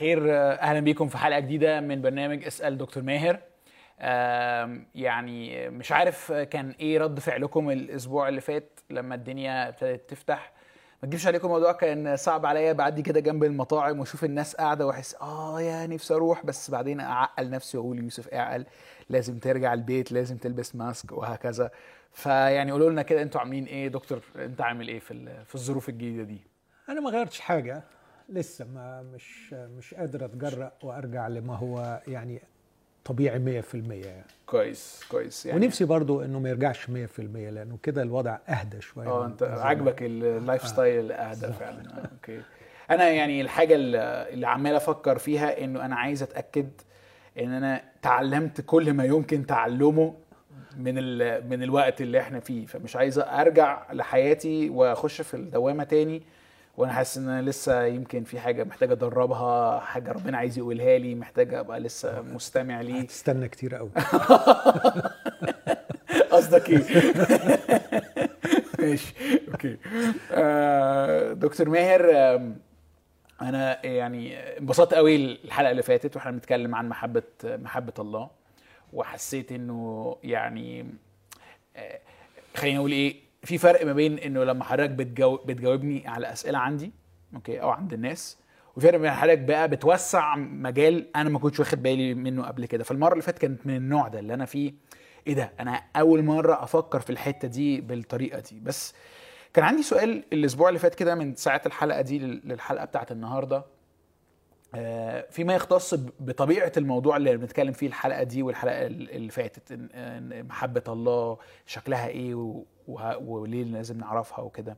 الخير. أهلا بيكم في حلقة جديدة من برنامج اسأل دكتور ماهر. يعني مش عارف كان إيه رد فعلكم الأسبوع اللي فات لما الدنيا ابتدت تفتح. ما تجيبش عليكم الموضوع كان صعب عليا. بعدي كده جنب المطاعم وأشوف الناس قاعدة وأحس آه يا نفسي أروح. بس بعدين أعقل نفسي وأقول يوسف اعقل. لازم ترجع البيت لازم تلبس ماسك وهكذا. فيعني قولوا لنا كده أنتوا عاملين إيه؟ دكتور أنت عامل إيه في في الظروف الجديدة دي؟ أنا ما غيرتش حاجة. لسه ما مش مش قادر اتجرأ وارجع لما هو يعني طبيعي 100% يعني. كويس كويس يعني. ونفسي برضو انه ما يرجعش 100% لأنه كده الوضع اهدى شوية آه انت. عاجبك ال lifestyle الاهدى فعلا. آه، okay. أنا يعني الحاجة اللي عمال أفكر فيها إنه أنا عايز أتأكد إن أنا تعلمت كل ما يمكن تعلمه من ال... من الوقت اللي إحنا فيه فمش عايز أرجع لحياتي وأخش في الدوامة تاني وأنا حاسس إن أنا لسه يمكن في حاجة محتاج أدربها حاجة ربنا عايز يقولها لي محتاج أبقى لسه مستمع ليه. هتستنى كتير قوي. قصدك إيه؟ ماشي أوكي. آه، دكتور ماهر أنا يعني انبسطت قوي الحلقة اللي فاتت وإحنا بنتكلم عن محبة محبة الله وحسيت إنه يعني آه، خلينا نقول إيه في فرق ما بين إنه لما حضرتك بتجاوب بتجاوبني على أسئلة عندي أوكي أو عند الناس وفي فرق بين حضرتك بقى بتوسع مجال أنا ما كنتش واخد بالي منه قبل كده. فالمرة اللي فاتت كانت من النوع ده اللي أنا فيه إيه ده؟ أنا أول مرة أفكر في الحتة دي بالطريقة دي. بس كان عندي سؤال الأسبوع اللي فات كده من ساعة الحلقة دي لل- للحلقة بتاعت النهارده. فيما يختص بطبيعة الموضوع اللي بنتكلم فيه الحلقة دي والحلقة ال- اللي فاتت محبة الله شكلها إيه وليه لازم نعرفها وكده.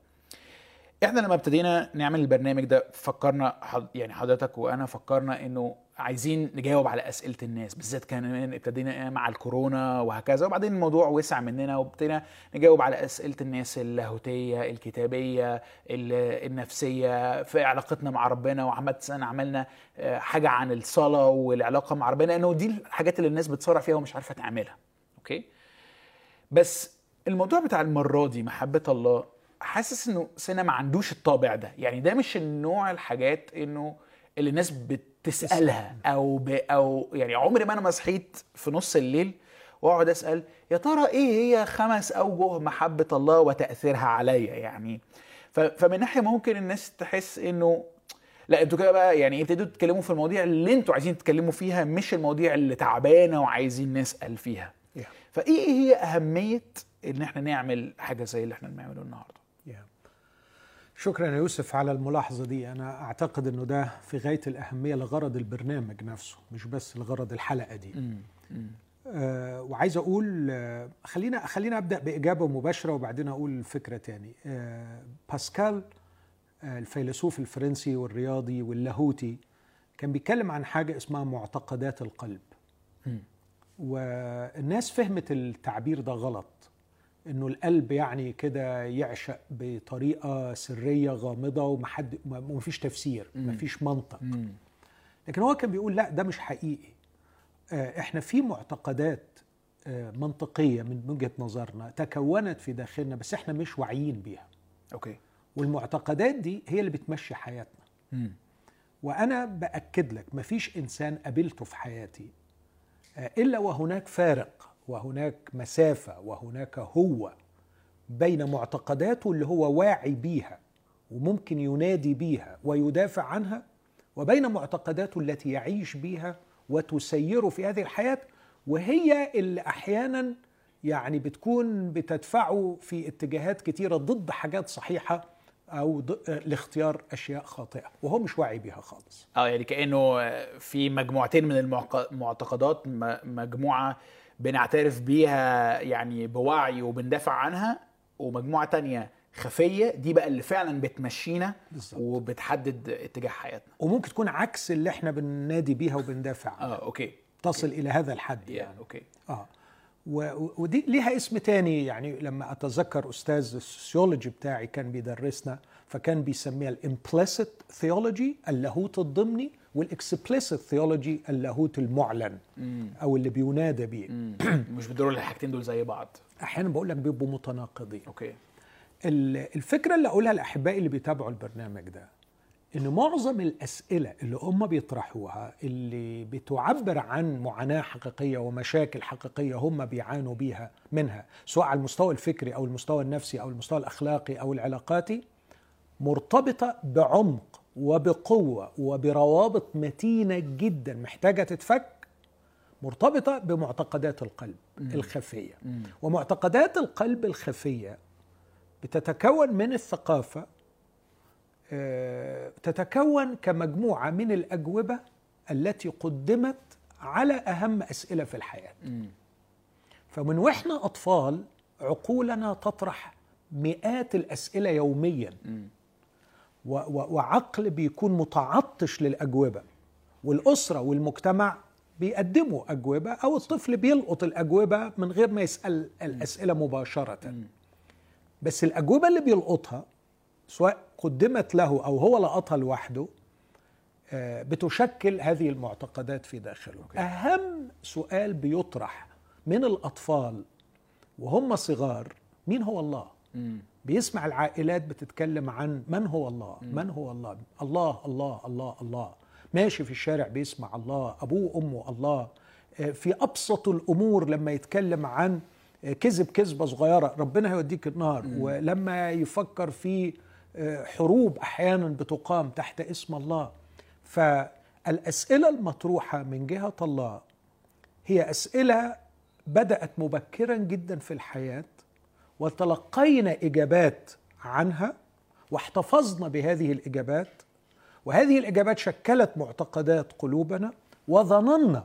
إحنا لما ابتدينا نعمل البرنامج ده فكرنا يعني حضرتك وأنا فكرنا إنه عايزين نجاوب على أسئلة الناس بالذات كان ابتدينا مع الكورونا وهكذا وبعدين الموضوع وسع مننا وابتدينا نجاوب على أسئلة الناس اللاهوتية الكتابية ال- النفسية في علاقتنا مع ربنا وعملت عملنا آه، حاجة عن الصلاة والعلاقة مع ربنا لأنه دي الحاجات اللي الناس بتصارع فيها ومش عارفة تعملها. أوكي؟ بس الموضوع بتاع المرة دي محبة الله حاسس إنه سنة ما عندوش الطابع ده. يعني ده مش النوع الحاجات إنه اللي الناس بتسألها أو ب أو يعني عمري ما أنا ما صحيت في نص الليل وأقعد أسأل يا ترى إيه هي خمس أوجه محبة الله وتأثيرها عليا يعني ف- فمن ناحية ممكن الناس تحس إنه لا أنتوا كده بقى يعني ابتدوا تتكلموا في المواضيع اللي أنتوا عايزين تتكلموا فيها مش المواضيع اللي تعبانة وعايزين نسأل فيها Yeah. فإيه هي أهمية إن إحنا نعمل حاجة زي اللي إحنا بنعمله النهارده Yeah. شكرا يا يوسف على الملاحظة دي. أنا أعتقد إنه ده في غاية الأهمية لغرض البرنامج نفسه مش بس لغرض الحلقة دي. آه وعايز أقول آه خلينا خلينا أبدأ بإجابة مباشرة وبعدين أقول فكرة تاني. آه باسكال آه الفيلسوف الفرنسي والرياضي واللاهوتي كان بيتكلم عن حاجة اسمها معتقدات القلب. والناس فهمت التعبير ده غلط. إنه القلب يعني كده يعشق بطريقة سرية غامضة ومحد ومفيش تفسير مفيش منطق. لكن هو كان بيقول لا ده مش حقيقي. آه، إحنا في معتقدات آه، منطقية من وجهة نظرنا تكونت في داخلنا بس إحنا مش واعيين بيها. أوكي. والمعتقدات دي هي اللي بتمشي حياتنا. مم. وأنا بأكد لك مفيش إنسان قابلته في حياتي آه، إلا وهناك فارق. وهناك مسافة وهناك هو بين معتقداته اللي هو واعي بيها وممكن ينادي بيها ويدافع عنها وبين معتقداته التي يعيش بيها وتسيره في هذه الحياة وهي اللي أحيانا يعني بتكون بتدفعه في اتجاهات كتيرة ضد حاجات صحيحة أو لاختيار أشياء خاطئة وهو مش واعي بيها خالص. آه يعني كأنه في مجموعتين من المعتقدات مجموعة بنعترف بيها يعني بوعي وبندافع عنها ومجموعة تانية خفية دي بقى اللي فعلا بتمشينا بالظبط. وبتحدد اتجاه حياتنا. وممكن تكون عكس اللي إحنا بننادي بيها وبندافع عنها. آه okay. تصل إلى هذا الحد يعني. okay. آه. و- ودي ليها اسم تاني يعني لما أتذكر أستاذ ال sociology بتاعي كان بيدرسنا. فكان بيسميها ال implicit theology اللاهوت الضمني وال explicit theology اللاهوت المعلن أو اللي بينادى بيه. مم. مش بيدوروا الحاجتين دول زي بعض. أحيانا بقول لك بيبقوا متناقضين. okay. ال- الفكرة اللي أقولها لأحبائي اللي بيتابعوا البرنامج ده إن معظم الأسئلة اللي هم بيطرحوها اللي بتعبر عن معاناة حقيقية ومشاكل حقيقية هم بيعانوا بيها منها سواء على المستوى الفكري أو المستوى النفسي أو المستوى الأخلاقي أو العلاقاتي مرتبطة بعمق وبقوة وبروابط متينة جدا محتاجة تتفك مرتبطة بمعتقدات القلب الخفية. ومعتقدات القلب الخفية بتتكون من الثقافة آه، تتكون كمجموعة من الأجوبة التي قدمت على أهم أسئلة في الحياة. فمن وإحنا أطفال عقولنا تطرح مئات الأسئلة يوميا. و- وعقل بيكون متعطش للأجوبة والأسرة والمجتمع بيقدموا أجوبة أو الطفل بيلقط الأجوبة من غير ما يسأل الأسئلة مباشرة. بس الأجوبة اللي بيلقطها سواء قدمت له أو هو لقطها لوحده آه، بتشكل هذه المعتقدات في داخله. أوكي. أهم سؤال بيطرح من الأطفال وهم صغار مين هو الله؟ بيسمع العائلات بتتكلم عن من هو الله من هو الله؟ الله الله الله الله. ماشي في الشارع بيسمع الله أبوه وامه الله. آه، في أبسط الأمور لما يتكلم عن آه، كذب كذبة صغيرة ربنا هيوديك النار. ولما يفكر في آه، حروب أحيانا بتقام تحت اسم الله. فالأسئلة المطروحة من جهة الله هي أسئلة بدأت مبكرا جدا في الحياة. وتلقينا إجابات عنها واحتفظنا بهذه الإجابات وهذه الإجابات شكلت معتقدات قلوبنا وظننا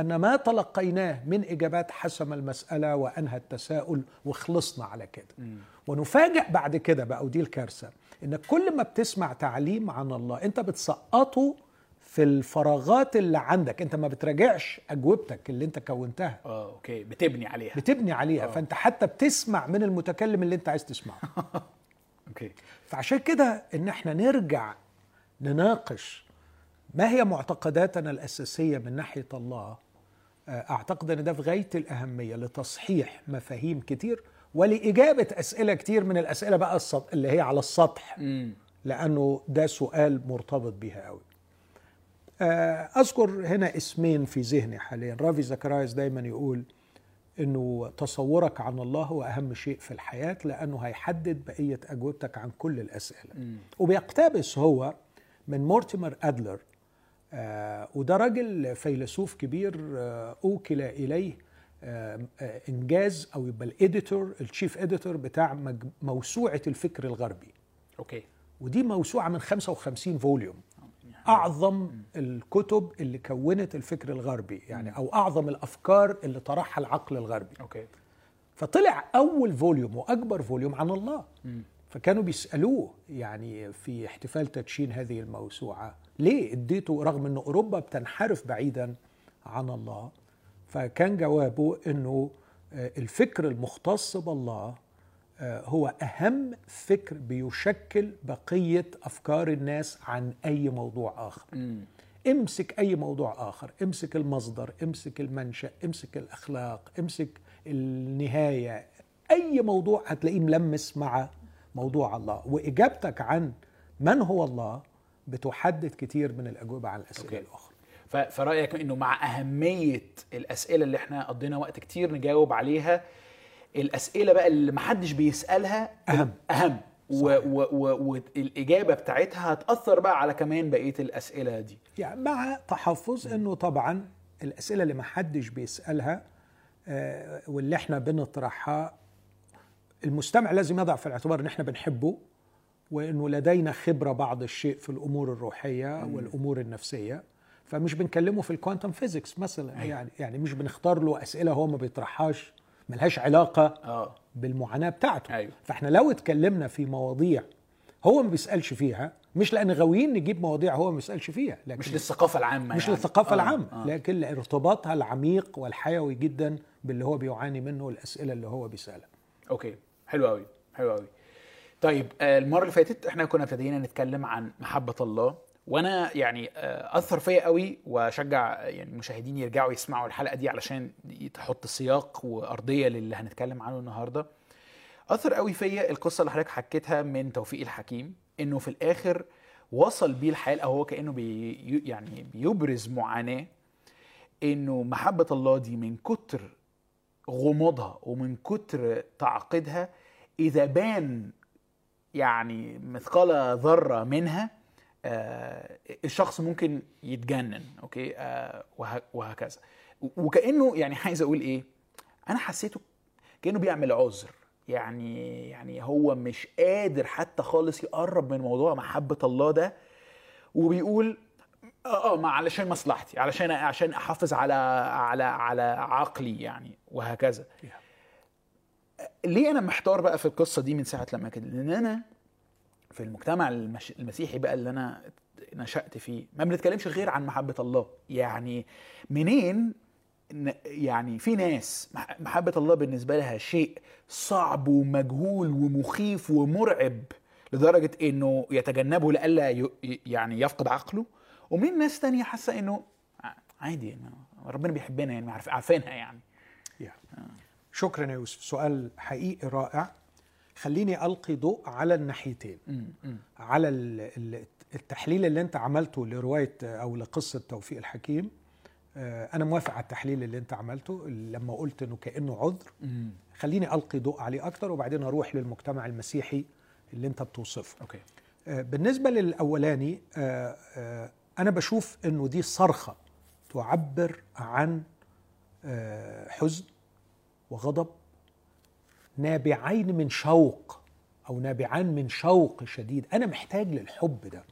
أن ما تلقيناه من إجابات حسم المسألة وأنهى التساؤل وخلصنا على كده. ونفاجئ بعد كده بقى ودي الكارثة انك كل ما بتسمع تعليم عن الله أنت بتسقطه في الفراغات اللي عندك. انت ما بتراجعش اجوبتك اللي انت كونتها. آه okay. بتبني عليها. بتبني عليها. آه. فانت حتى بتسمع من المتكلم اللي انت عايز تسمعه. okay. فعشان كده ان إحنا نرجع نناقش ما هي معتقداتنا الأساسية من ناحية الله آه، أعتقد إن ده في غاية الأهمية لتصحيح مفاهيم كتير ولإجابة أسئلة كتير من الأسئلة بقى. اللي هي على السطح. امم لأنه ده سؤال مرتبط بيها قوي أذكر هنا اسمين في ذهني حاليا. رافي زكراياس دايما يقول إنه تصورك عن الله هو أهم شيء في الحياة لأنه هيحدد بقية أجوبتك عن كل الأسئلة. وبيقتبس هو من مورتيمر أدلر آه وده راجل فيلسوف كبير آه أوكل إليه آه آه إنجاز أو يبقى ال editor ال chief editor بتاع موسوعة الفكر الغربي. okay. ودي موسوعة من 55 volume. أعظم الكتب اللي كونت الفكر الغربي يعني أو أعظم الأفكار اللي طرحها العقل الغربي. okay. فطلع أول volume وأكبر volume عن الله. فكانوا بيسألوه يعني في احتفال تدشين هذه الموسوعة ليه اديته رغم ان أوروبا بتنحرف بعيدا عن الله؟ فكان جوابه إنه آه، الفكر المختص بالله هو أهم فكر بيشكل بقية أفكار الناس عن أي موضوع آخر. امم امسك أي موضوع آخر. امسك المصدر امسك المنشأ امسك الأخلاق امسك النهاية. أي موضوع هتلاقيه ملمس مع موضوع الله. وإجابتك عن من هو الله بتحدد كتير من الأجوبة عن الأسئلة أوكي. الأخرى. ف- فرأيك إنه مع أهمية الأسئلة اللي إحنا قضينا وقت كتير نجاوب عليها الأسئلة بقى اللي محدش بيسألها أهم. أهم. والإجابة بتاعتها هتأثر بقى على كمان بقية الأسئلة دي. يعني مع تحفظ إنه طبعا الأسئلة اللي ما حدش بيسألها آه، واللي إحنا بنطرحها المستمع لازم يضع في الاعتبار إن إحنا بنحبه وإنه لدينا خبرة بعض الشيء في الأمور الروحية والأمور النفسية. فمش بنكلمه في ال quantum physics مثلا أيوة. يعني يعني مش بنختار له أسئلة هو ما بيطرحهاش. ملهاش علاقة آه. بالمعاناة بتاعته. أيوة. فاحنا لو اتكلمنا في مواضيع هو ما بيسألش فيها مش لأن غاويين نجيب مواضيع هو ما بيسألش فيها لكن مش للثقافة العامة مش يعني. للثقافة آه، العامة آه. لكن لارتباطها العميق والحيوي جدا باللي هو بيعاني منه والأسئلة اللي هو بيسألها. okay. حلو قوي حلو قوي طيب آه، المرة اللي فاتت إحنا كنا ابتدينا نتكلم عن محبة الله. وأنا يعني آه، اثر فيا قوي واشجع يعني المشاهدين يرجعوا يسمعوا الحلقة دي علشان تحط سياق وأرضية للي هنتكلم عنه النهارده. أثر قوي فيا القصة اللي حضرتك حكيتها من توفيق الحكيم إنه في الآخر وصل بيه الحال أو هو كأنه بي يعني بيبرز معاناة إنه محبة الله دي من كتر غموضها ومن كتر تعقيدها إذا بان يعني مثقال ذرة منها الشخص ممكن يتجنن أوكي؟ آه وه- وهكذا. وكأنه يعني عايز أقول إيه؟ أنا حسيته كأنه بيعمل عذر. يعني يعني هو مش قادر حتى خالص يقرب من موضوع محبة الله ده وبيقول آه آه ما علشان مصلحتي علشان عشان أحافظ على على على عقلي يعني وهكذا. ليه أنا محتار بقى في القصة دي من ساعة لما كده؟ لأن أنا في المجتمع المش... المسيحي بقى اللي أنا نشأت فيه ما بنتكلمش غير عن محبة الله. يعني منين يعني في ناس مح- محبة الله بالنسبة لها شيء صعب ومجهول ومخيف ومرعب لدرجة إنه يتجنبه ي- يعني يفقد عقله. ومن ناس تانية حاسة إنه عادي يعني ربنا بيحبنا يعني عارف- عارفينها يعني. يا. شكرا يا يوسف. سؤال حقيقي رائع. خليني ألقي ضوء على الناحيتين. على ال- ال- التحليل اللي أنت عملته لرواية أو لقصة توفيق الحكيم آه، أنا موافق على التحليل اللي أنت عملته. لما قلت إنه كأنه عذر. خليني ألقي ضوء عليه أكتر وبعدين أروح للمجتمع المسيحي اللي أنت بتوصفه. أوكي. آه، بالنسبة للأولاني آه، أنا بشوف إنه دي صرخة تعبر عن حزن وغضب نابعين من شوق أو نابعان من شوق شديد. أنا محتاج للحب ده.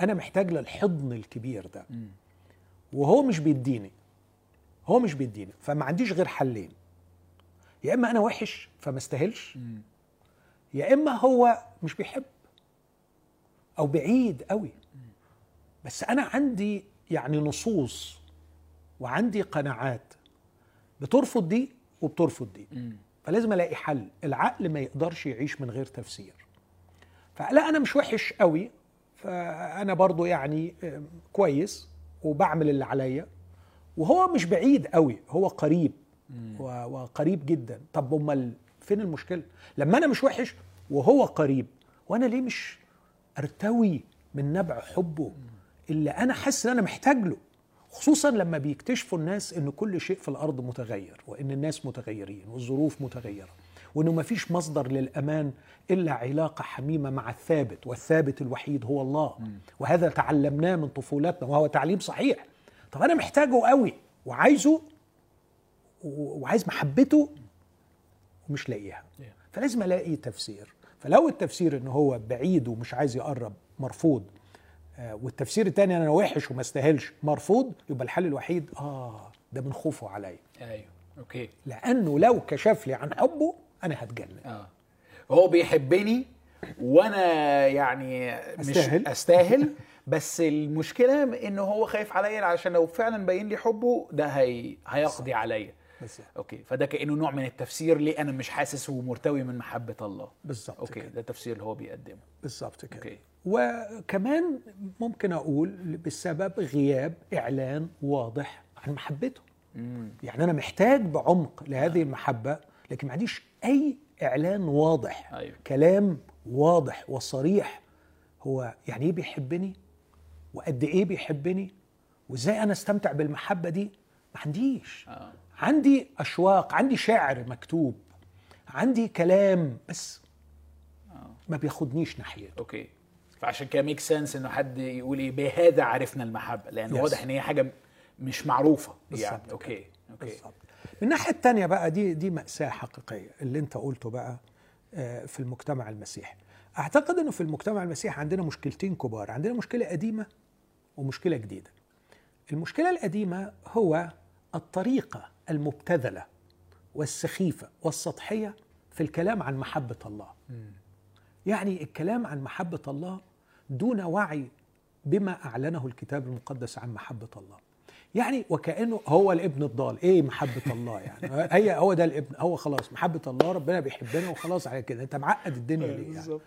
أنا محتاج للحضن الكبير ده. وهو مش بيديني. هو مش بيديني. فما عنديش غير حلين. يا إما أنا وحش فما استاهلش. يا إما هو مش بيحب أو بعيد قوي. بس أنا عندي يعني نصوص وعندي قناعات. بترفض دي وبترفض دي. فلازم ألاقي حل. العقل ما يقدرش يعيش من غير تفسير. فلا أنا مش وحش قوي فأنا برضو يعني كويس وبعمل اللي عليا. وهو مش بعيد قوي هو قريب. وقريب جدا. طب أمال فين المشكلة؟ لما أنا مش وحش وهو قريب وأنا ليه مش أرتوي من نبع حبه اللي أنا حاسس إن أنا محتاج له؟ خصوصا لما بيكتشفوا الناس إن كل شيء في الأرض متغير وإن الناس متغيرين والظروف متغيرة وإنه ما فيش مصدر للأمان إلا علاقة حميمة مع الثابت والثابت الوحيد هو الله. وهذا تعلمناه من طفولتنا وهو تعليم صحيح. طب أنا محتاجه قوي وعايزه وعايز محبته ومش لاقيها. فلازم ألاقي تفسير. فلو التفسير إن هو بعيد ومش عايز يقرب مرفوض والتفسير الثاني أنا وحش وما استاهلش. مرفوض يبقى الحل الوحيد آه ده من خوفه عليا. أيوه أوكي. لأنه لو كشف لي عن حبه أنا هتجنن. آه. هو بيحبني وأنا يعني مش أستاهل. أستاهل بس المشكلة إن هو خايف عليا عشان لو فعلا باين لي حبه ده هي هيقضي عليا. بس okay. فده كأنه نوع من التفسير ليه أنا مش حاسس ومرتوي من محبة الله. بالظبط okay. كده. ده التفسير اللي هو بيقدمه. بالظبط كده. okay. وكمان ممكن أقول بسبب غياب إعلان واضح عن محبته. يعني أنا محتاج بعمق لهذه المحبة لكن ما عنديش أي إعلان واضح. أيوة. كلام واضح وصريح هو يعني إيه بيحبني؟ وقد إيه بيحبني؟ وإزاي أنا أستمتع بالمحبة دي؟ ما عنديش. آه. عندي أشواق عندي شعر مكتوب عندي كلام بس ما بياخدنيش ناحيته. okay. فعشان كده make sense إنه حد يقول إيه بهذا عرفنا المحبة لأن Yes. واضح إن هي حاجة مش معروفة. بالظبط يعني كده. okay okay. بالظبط. من الناحية الثانية بقى دي دي مأساة حقيقية اللي أنت قلته بقى آه، في المجتمع المسيحي. أعتقد إنه في المجتمع المسيحي عندنا مشكلتين كبار عندنا مشكلة قديمة ومشكلة جديدة. المشكلة القديمة هو الطريقة المبتذلة والسخيفة والسطحية في الكلام عن محبة الله. يعني الكلام عن محبة الله دون وعي بما أعلنه الكتاب المقدس عن محبة الله. يعني وكأنه هو الابن الضال. إيه محبة الله يعني؟ هي هو ده الابن. هو خلاص محبة الله ربنا بيحبنا وخلاص على كده. أنت معقد الدنيا ليه يعني.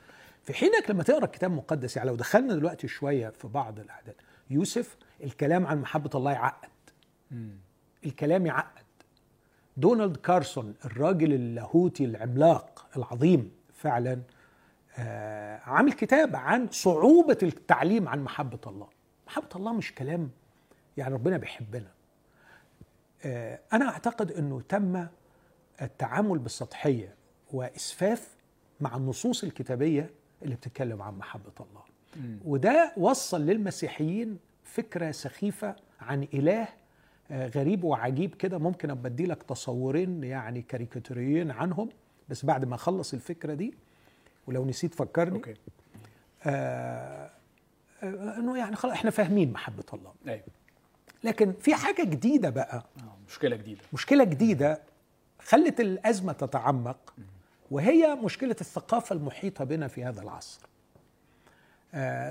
في حينك لما تقرأ الكتاب المقدس يعني لو دخلنا دلوقتي شوية في بعض الأحداث يوسف الكلام عن محبة الله يعقد. الكلام يعقد. دونالد كارسون الراجل اللاهوتي العملاق العظيم فعلا آه عامل كتاب عن صعوبة التعليم عن محبة الله. محبة الله مش كلام يعني ربنا بيحبنا. آه أنا أعتقد أنه تم التعامل بالسطحية وإسفاف مع النصوص الكتابية اللي بتتكلم عن محبة الله. وده وصل للمسيحيين فكرة سخيفة عن إله غريب وعجيب كده ممكن أبقى أدي لك تصورين يعني كاريكاتوريين عنهم بس بعد ما أخلص الفكرة دي ولو نسيت فكرني. أوكي. آه آه إنه يعني خلاص إحنا فاهمين محبة الله. أيوه. لكن في حاجة جديدة بقى. آه، مشكلة جديدة. مشكلة جديدة خلت الأزمة تتعمق وهي مشكلة الثقافة المحيطة بنا في هذا العصر.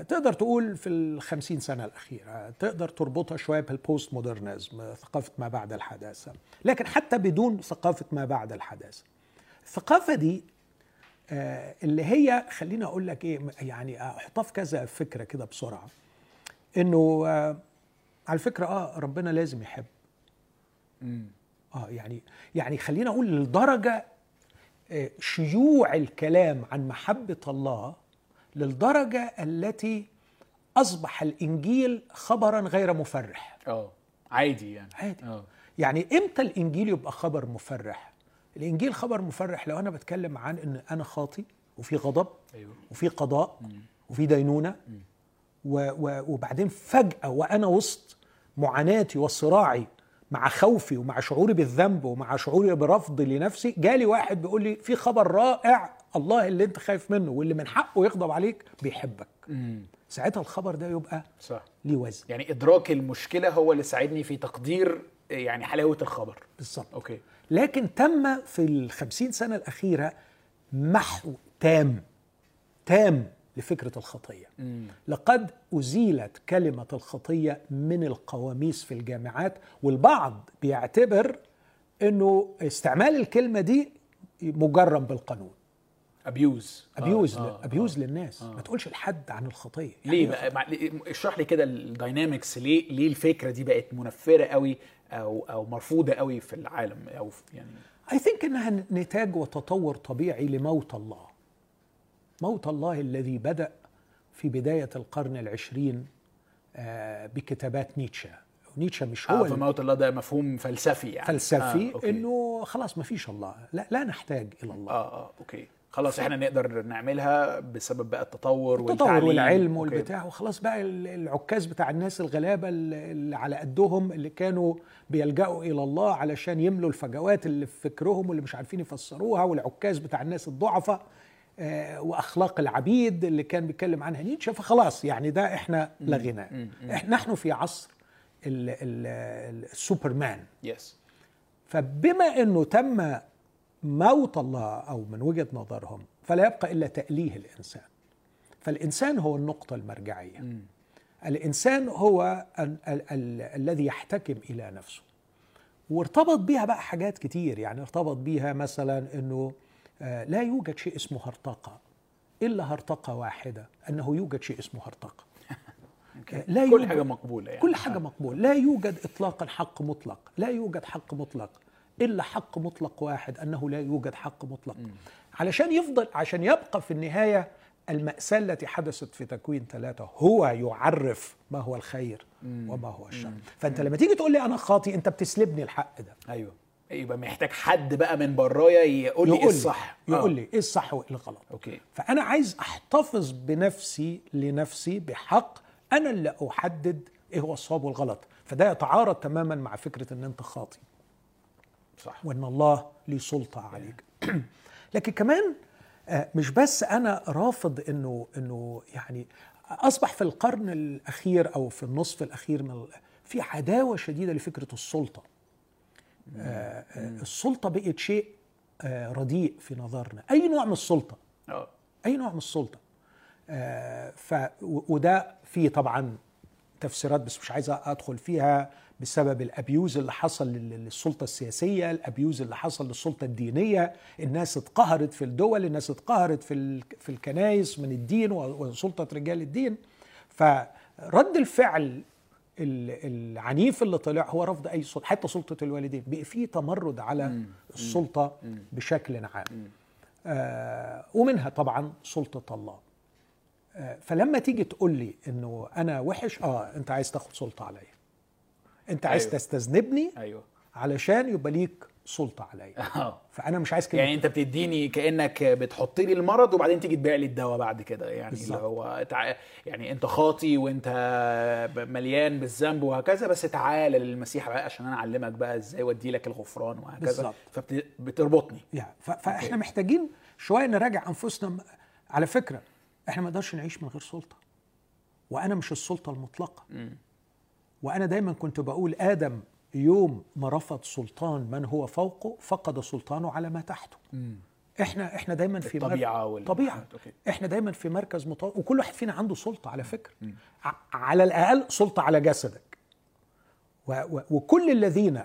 تقدر تقول في الخمسين سنة الأخيرة تقدر تربطها شوية بالبوست مودرنزم ثقافة ما بعد الحداثة. لكن حتى بدون ثقافة ما بعد الحداثة. الثقافة دي آه، اللي هي خليني أقول لك إيه يعني أحطها في كذا فكرة كده بسرعة. إنه آه، على فكرة آه ربنا لازم يحب. آه يعني يعني خلينا أقول للدرجه آه، شيوع الكلام عن محبة الله للدرجة التي أصبح الإنجيل خبرا غير مفرح. آه عادي يعني. عادي. آه يعني إمتى الإنجيل يبقى خبر مفرح؟ الإنجيل خبر مفرح لو أنا بتكلم عن إن أنا خاطي وفي غضب أيوه. وفي قضاء وفي دينونة و و وبعدين فجأة وأنا وسط معاناتي وصراعي مع خوفي ومع شعوري بالذنب ومع شعوري برفض لنفسي جالي واحد بيقول لي في خبر رائع الله اللي انت خايف منه واللي من حقه يغضب عليك بيحبك. ساعتها الخبر ده يبقى صح. ليه وزن. يعني إدراك المشكلة هو اللي ساعدني في تقدير يعني حلاوة الخبر. بالظبط. أوكي. لكن تم في الخمسين سنة الأخيرة محو تام تام لفكرة الخطية. امم لقد أزيلت كلمة الخطية من القواميس في الجامعات والبعض بيعتبر أنه استعمال الكلمة دي مجرم بالقانون. abuse abuse آه. آه. abuse للناس. ما تقولش لحد عن الخطية. ليه؟ يعني بقى مع... ليه- اشرح لي كده ال dynamics ليه ليه الفكرة دي بقت منفرة قوي أو أو مرفوضة قوي في العالم أو في يعني I think إنها نتاج وتطور طبيعي لموت الله. موت الله الذي بدأ في بداية القرن العشرين آه، بكتابات نيتشه. نيتشه مش هو آه فموت الله ده مفهوم فلسفي يعني. فلسفي آه. okay. إنه خلاص ما فيش الله. لا لا نحتاج إلى الله. آه آه okay. خلاص إحنا نقدر نعملها بسبب بقى التطور التطور. والعلم. والبتاع. وخلاص بقى ال- العكاز بتاع الناس الغلابة اللي على قدهم اللي كانوا بيلجأوا إلى الله علشان يملوا الفجوات اللي في فكرهم واللي مش عارفين يفسروها والعكاز بتاع الناس الضعفاء آه، وأخلاق العبيد اللي كان بيتكلم عنها. نيتشه فخلاص يعني ده إحنا لغيناه إحنا نحن في عصر ال- ال- ال- السوبرمان. يس فبما إنه تم موت الله أو من وجهة نظرهم فلا يبقى إلا تأليه الإنسان. فالإنسان هو النقطة المرجعية. الإنسان هو ال- ال- ال- الذي يحتكم إلى نفسه. وارتبط بيها بقى حاجات كتير يعني ارتبط بيها مثلا إنه آه، لا يوجد شيء اسمه هرطقة إلا هرطقة واحدة أنه يوجد شيء اسمه هرطقة. أوكي. لا كل حاجة مقبولة يعني. كل حاجة مقبول لا يوجد إطلاقا حق مطلق. لا يوجد حق مطلق. إلا حق مطلق واحد أنه لا يوجد حق مطلق. علشان يفضل عشان يبقى في النهاية المأساة التي حدثت في تكوين ثلاثة هو يعرف ما هو الخير وما هو الشر. فأنت لما تيجي تقول لي أنا خاطي أنت بتسلبني الحق ده. أيوه. يبقى محتاج حد بقى من برايا يقول لي إيه الصح. يقول آه. لي إيه الصح وإيه الغلط. أوكي. فأنا عايز أحتفظ بنفسي لنفسي بحق أنا اللي أحدد إيه هو الصواب والغلط. فده يتعارض تماما مع فكرة أن أنت خاطي صح. وأن الله ليه سلطة عليك. لكن كمان آه، مش بس أنا رافض أنه أنه يعني أصبح في القرن الأخير أو في النصف الأخير من في عداوة شديدة لفكرة السلطة. آه، آه، السلطة بقت شيء آه، رديء في نظرنا. أي نوع من السلطة. آه. أي نوع من السلطة. آه، ف وده فيه طبعا تفسيرات بس مش عايز أدخل فيها. بسبب الأبيوز اللي حصل لل- للسلطة السياسية الأبيوز اللي حصل للسلطة الدينية. الناس اتقهرت في الدول الناس اتقهرت في في الكنائس من الدين وسلطة رجال الدين. فرد الفعل ال- العنيف اللي طلع هو رفض أي سلطة حتى سلطة الوالدين. بقى فيه تمرد على السلطة بشكل عام. آه ومنها طبعا سلطة الله. آه فلما تيجي تقول لي إنه أنا وحش آه أنت عايز تاخد سلطة عليا. انت عايز أيوة. تستذنبني أيوه. علشان يبقى ليك سلطة عليا. آه. فأنا مش عايز كده. يعني أنت بتديني كأنك بتحط لي المرض وبعدين تيجي تبيع لي الدواء بعد كده. يعني اللي بالظبط. هو تع... يعني أنت خاطي وأنت مليان بالذنب وهكذا بس تعالى للمسيح بقى عشان أنا أعلمك بقى إزاي وادي لك الغفران وهكذا. فبتربطني. يعني ف- فاحنا أوكي. محتاجين شوية نراجع أنفسنا. م- على فكرة إحنا ما نقدرش نعيش من غير سلطة. وأنا مش السلطة المطلقة. وأنا دايما كنت بقول آدم يوم ما رفض سلطان من هو فوقه فقد سلطانه على ما تحته. إحنا إحنا دايما في مر- الطبيعة وال- طبيعة. إحنا دايما في مركز مطور وكل واحد فينا عنده سلطة على فكرة. ع- على الأقل سلطة على جسدك. و و وكل الذين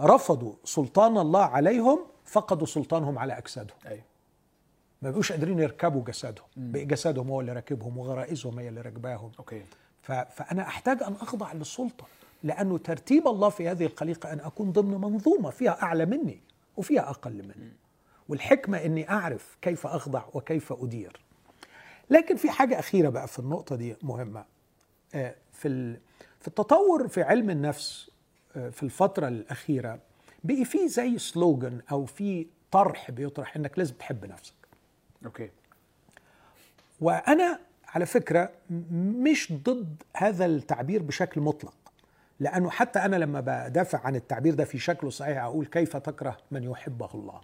رفضوا سلطان الله عليهم فقدوا سلطانهم على أجسادهم. أيوه. ما بقوش قادرين يركبوا جسدهم. بقى جسدهم هو اللي راكبهم وغرائزهم هي اللي راكباهم. أوكي. ف- فأنا أحتاج أن أخضع للسلطة لأنه ترتيب الله في هذه الخليقة أن أكون ضمن منظومة فيها أعلى مني وفيها أقل مني. والحكمة إني أعرف كيف أخضع وكيف أدير. لكن في حاجة أخيرة بقى في النقطة دي مهمة. آه، في في التطور في علم النفس آه، في الفترة الأخيرة بقي في زي سلوجن أو في طرح بيطرح إنك لازم تحب نفسك. okay. وأنا على فكرة مش ضد هذا التعبير بشكل مطلق. لأنه حتى أنا لما بدافع عن التعبير ده في شكله صحيح أقول كيف تكره من يحبه الله؟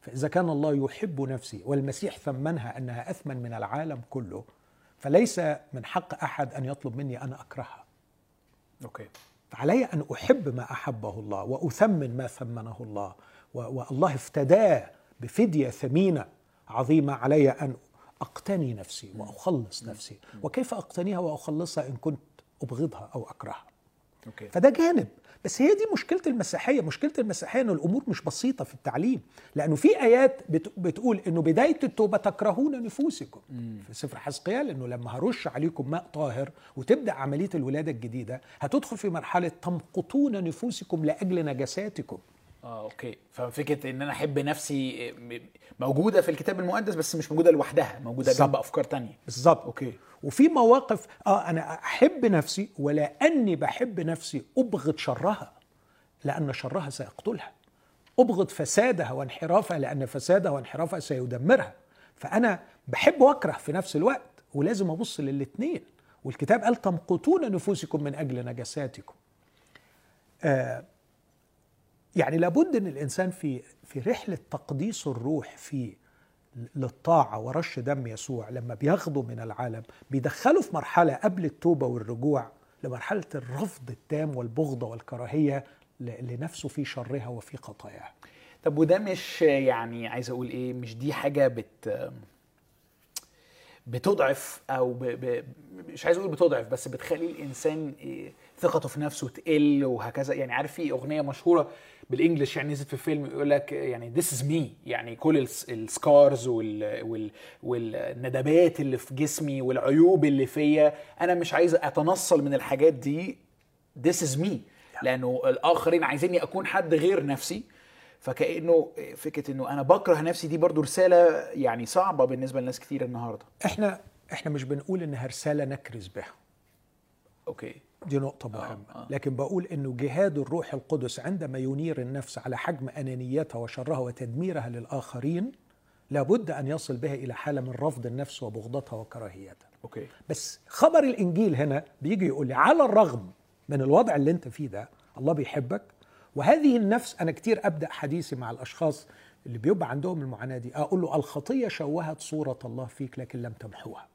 فإذا كان الله يحب نفسي والمسيح ثمنها أنها أثمن من العالم كله فليس من حق أحد أن يطلب مني أن أكرهها. okay. فعلي أن أحب ما أحبه الله وأثمن ما ثمنه الله والله افتداه بفدية ثمينة عظيمة علي أن أقتني نفسي وأخلص نفسي. وكيف أقتنيها وأخلصها إن كنت أبغضها أو أكرهها؟ أوكي. فده جانب. بس هي دي مشكلة المسيحية. مشكلة المسيحية إن الأمور مش بسيطة في التعليم. لأنه في آيات بت- بتقول إنه بداية التوبة تكرهون نفوسكم. في سفر حزقيال إنه لما هرش عليكم ماء طاهر وتبدأ عملية الولادة الجديدة هتدخل في مرحلة تمقتون نفوسكم لأجل نجساتكم آه okay. ففكرة إن أنا أحب نفسي موجودة في الكتاب المقدس بس مش موجودة لوحدها موجودة بالظبط. جنب أفكار تانية. بالظبط. okay. وفي مواقف آه أنا أحب نفسي ولاني بحب نفسي أبغض شرها لأن شرها سيقتلها. أبغض فسادها وانحرافها لأن فسادها وانحرافها سيدمرها. فأنا بحب وأكره في نفس الوقت ولازم أبص للاثنين والكتاب قال تمقتون نفوسكم من أجل نجساتكم آه يعني لابد إن الإنسان في في رحلة تقديس الروح في للطاعة ورش دم يسوع لما بياخده من العالم بيدخله في مرحلة قبل التوبة والرجوع لمرحلة الرفض التام والبغضة والكراهية لنفسه في شرها وفي خطاياها طب وده مش يعني عايز أقول إيه مش دي حاجة بت بتضعف أو ب... ب... مش عايز أقول بتضعف بس بتخلي الإنسان إيه، ثقته في نفسه تقل وهكذا. يعني عارف في أغنية مشهورة بالإنجلش يعني نزلت في فيلم يقول لك يعني this is me يعني كل الس- السكارز وال... وال... والندبات اللي في جسمي والعيوب اللي فيا أنا مش عايز أتنصل من الحاجات دي this is me. لأنه الآخرين عايزيني أكون حد غير نفسي. فكأنه فكرة إنه أنا بكره نفسي دي برضو رسالة يعني صعبة بالنسبة لناس كتير النهارده. إحنا إحنا مش بنقول إنها رسالة نكرز بها. okay. دي نقطة مهمة. لكن بقول إنه جهاد الروح القدس عندما ينير النفس على حجم أنانيتها وشرها وتدميرها للآخرين لابد أن يصل بها إلى حالة من رفض النفس وبغضتها وكراهيتها. okay. بس خبر الإنجيل هنا بيجي يقول لي على الرغم من الوضع اللي أنت فيه ده الله بيحبك. وهذه النفس أنا كتير أبدأ حديثي مع الأشخاص اللي بيبقى عندهم المعاناة دي أقول له الخطية شوهت صورة الله فيك لكن لم تمحوها.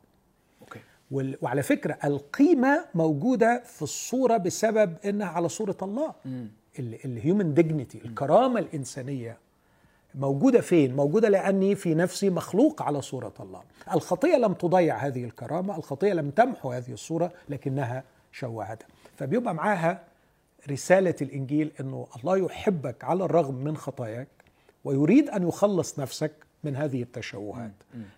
وعلى فكرة القيمة موجودة في الصورة بسبب إنها على صورة الله. ال human dignity الكرامة الإنسانية موجودة فين؟ موجودة لأني في نفسي مخلوق على صورة الله. الخطية لم تضيع هذه الكرامة الخطية لم تمحو هذه الصورة لكنها شوهتها. فبيبقى معاها رسالة الإنجيل إنه الله يحبك على الرغم من خطاياك ويريد أن يخلص نفسك من هذه التشوهات.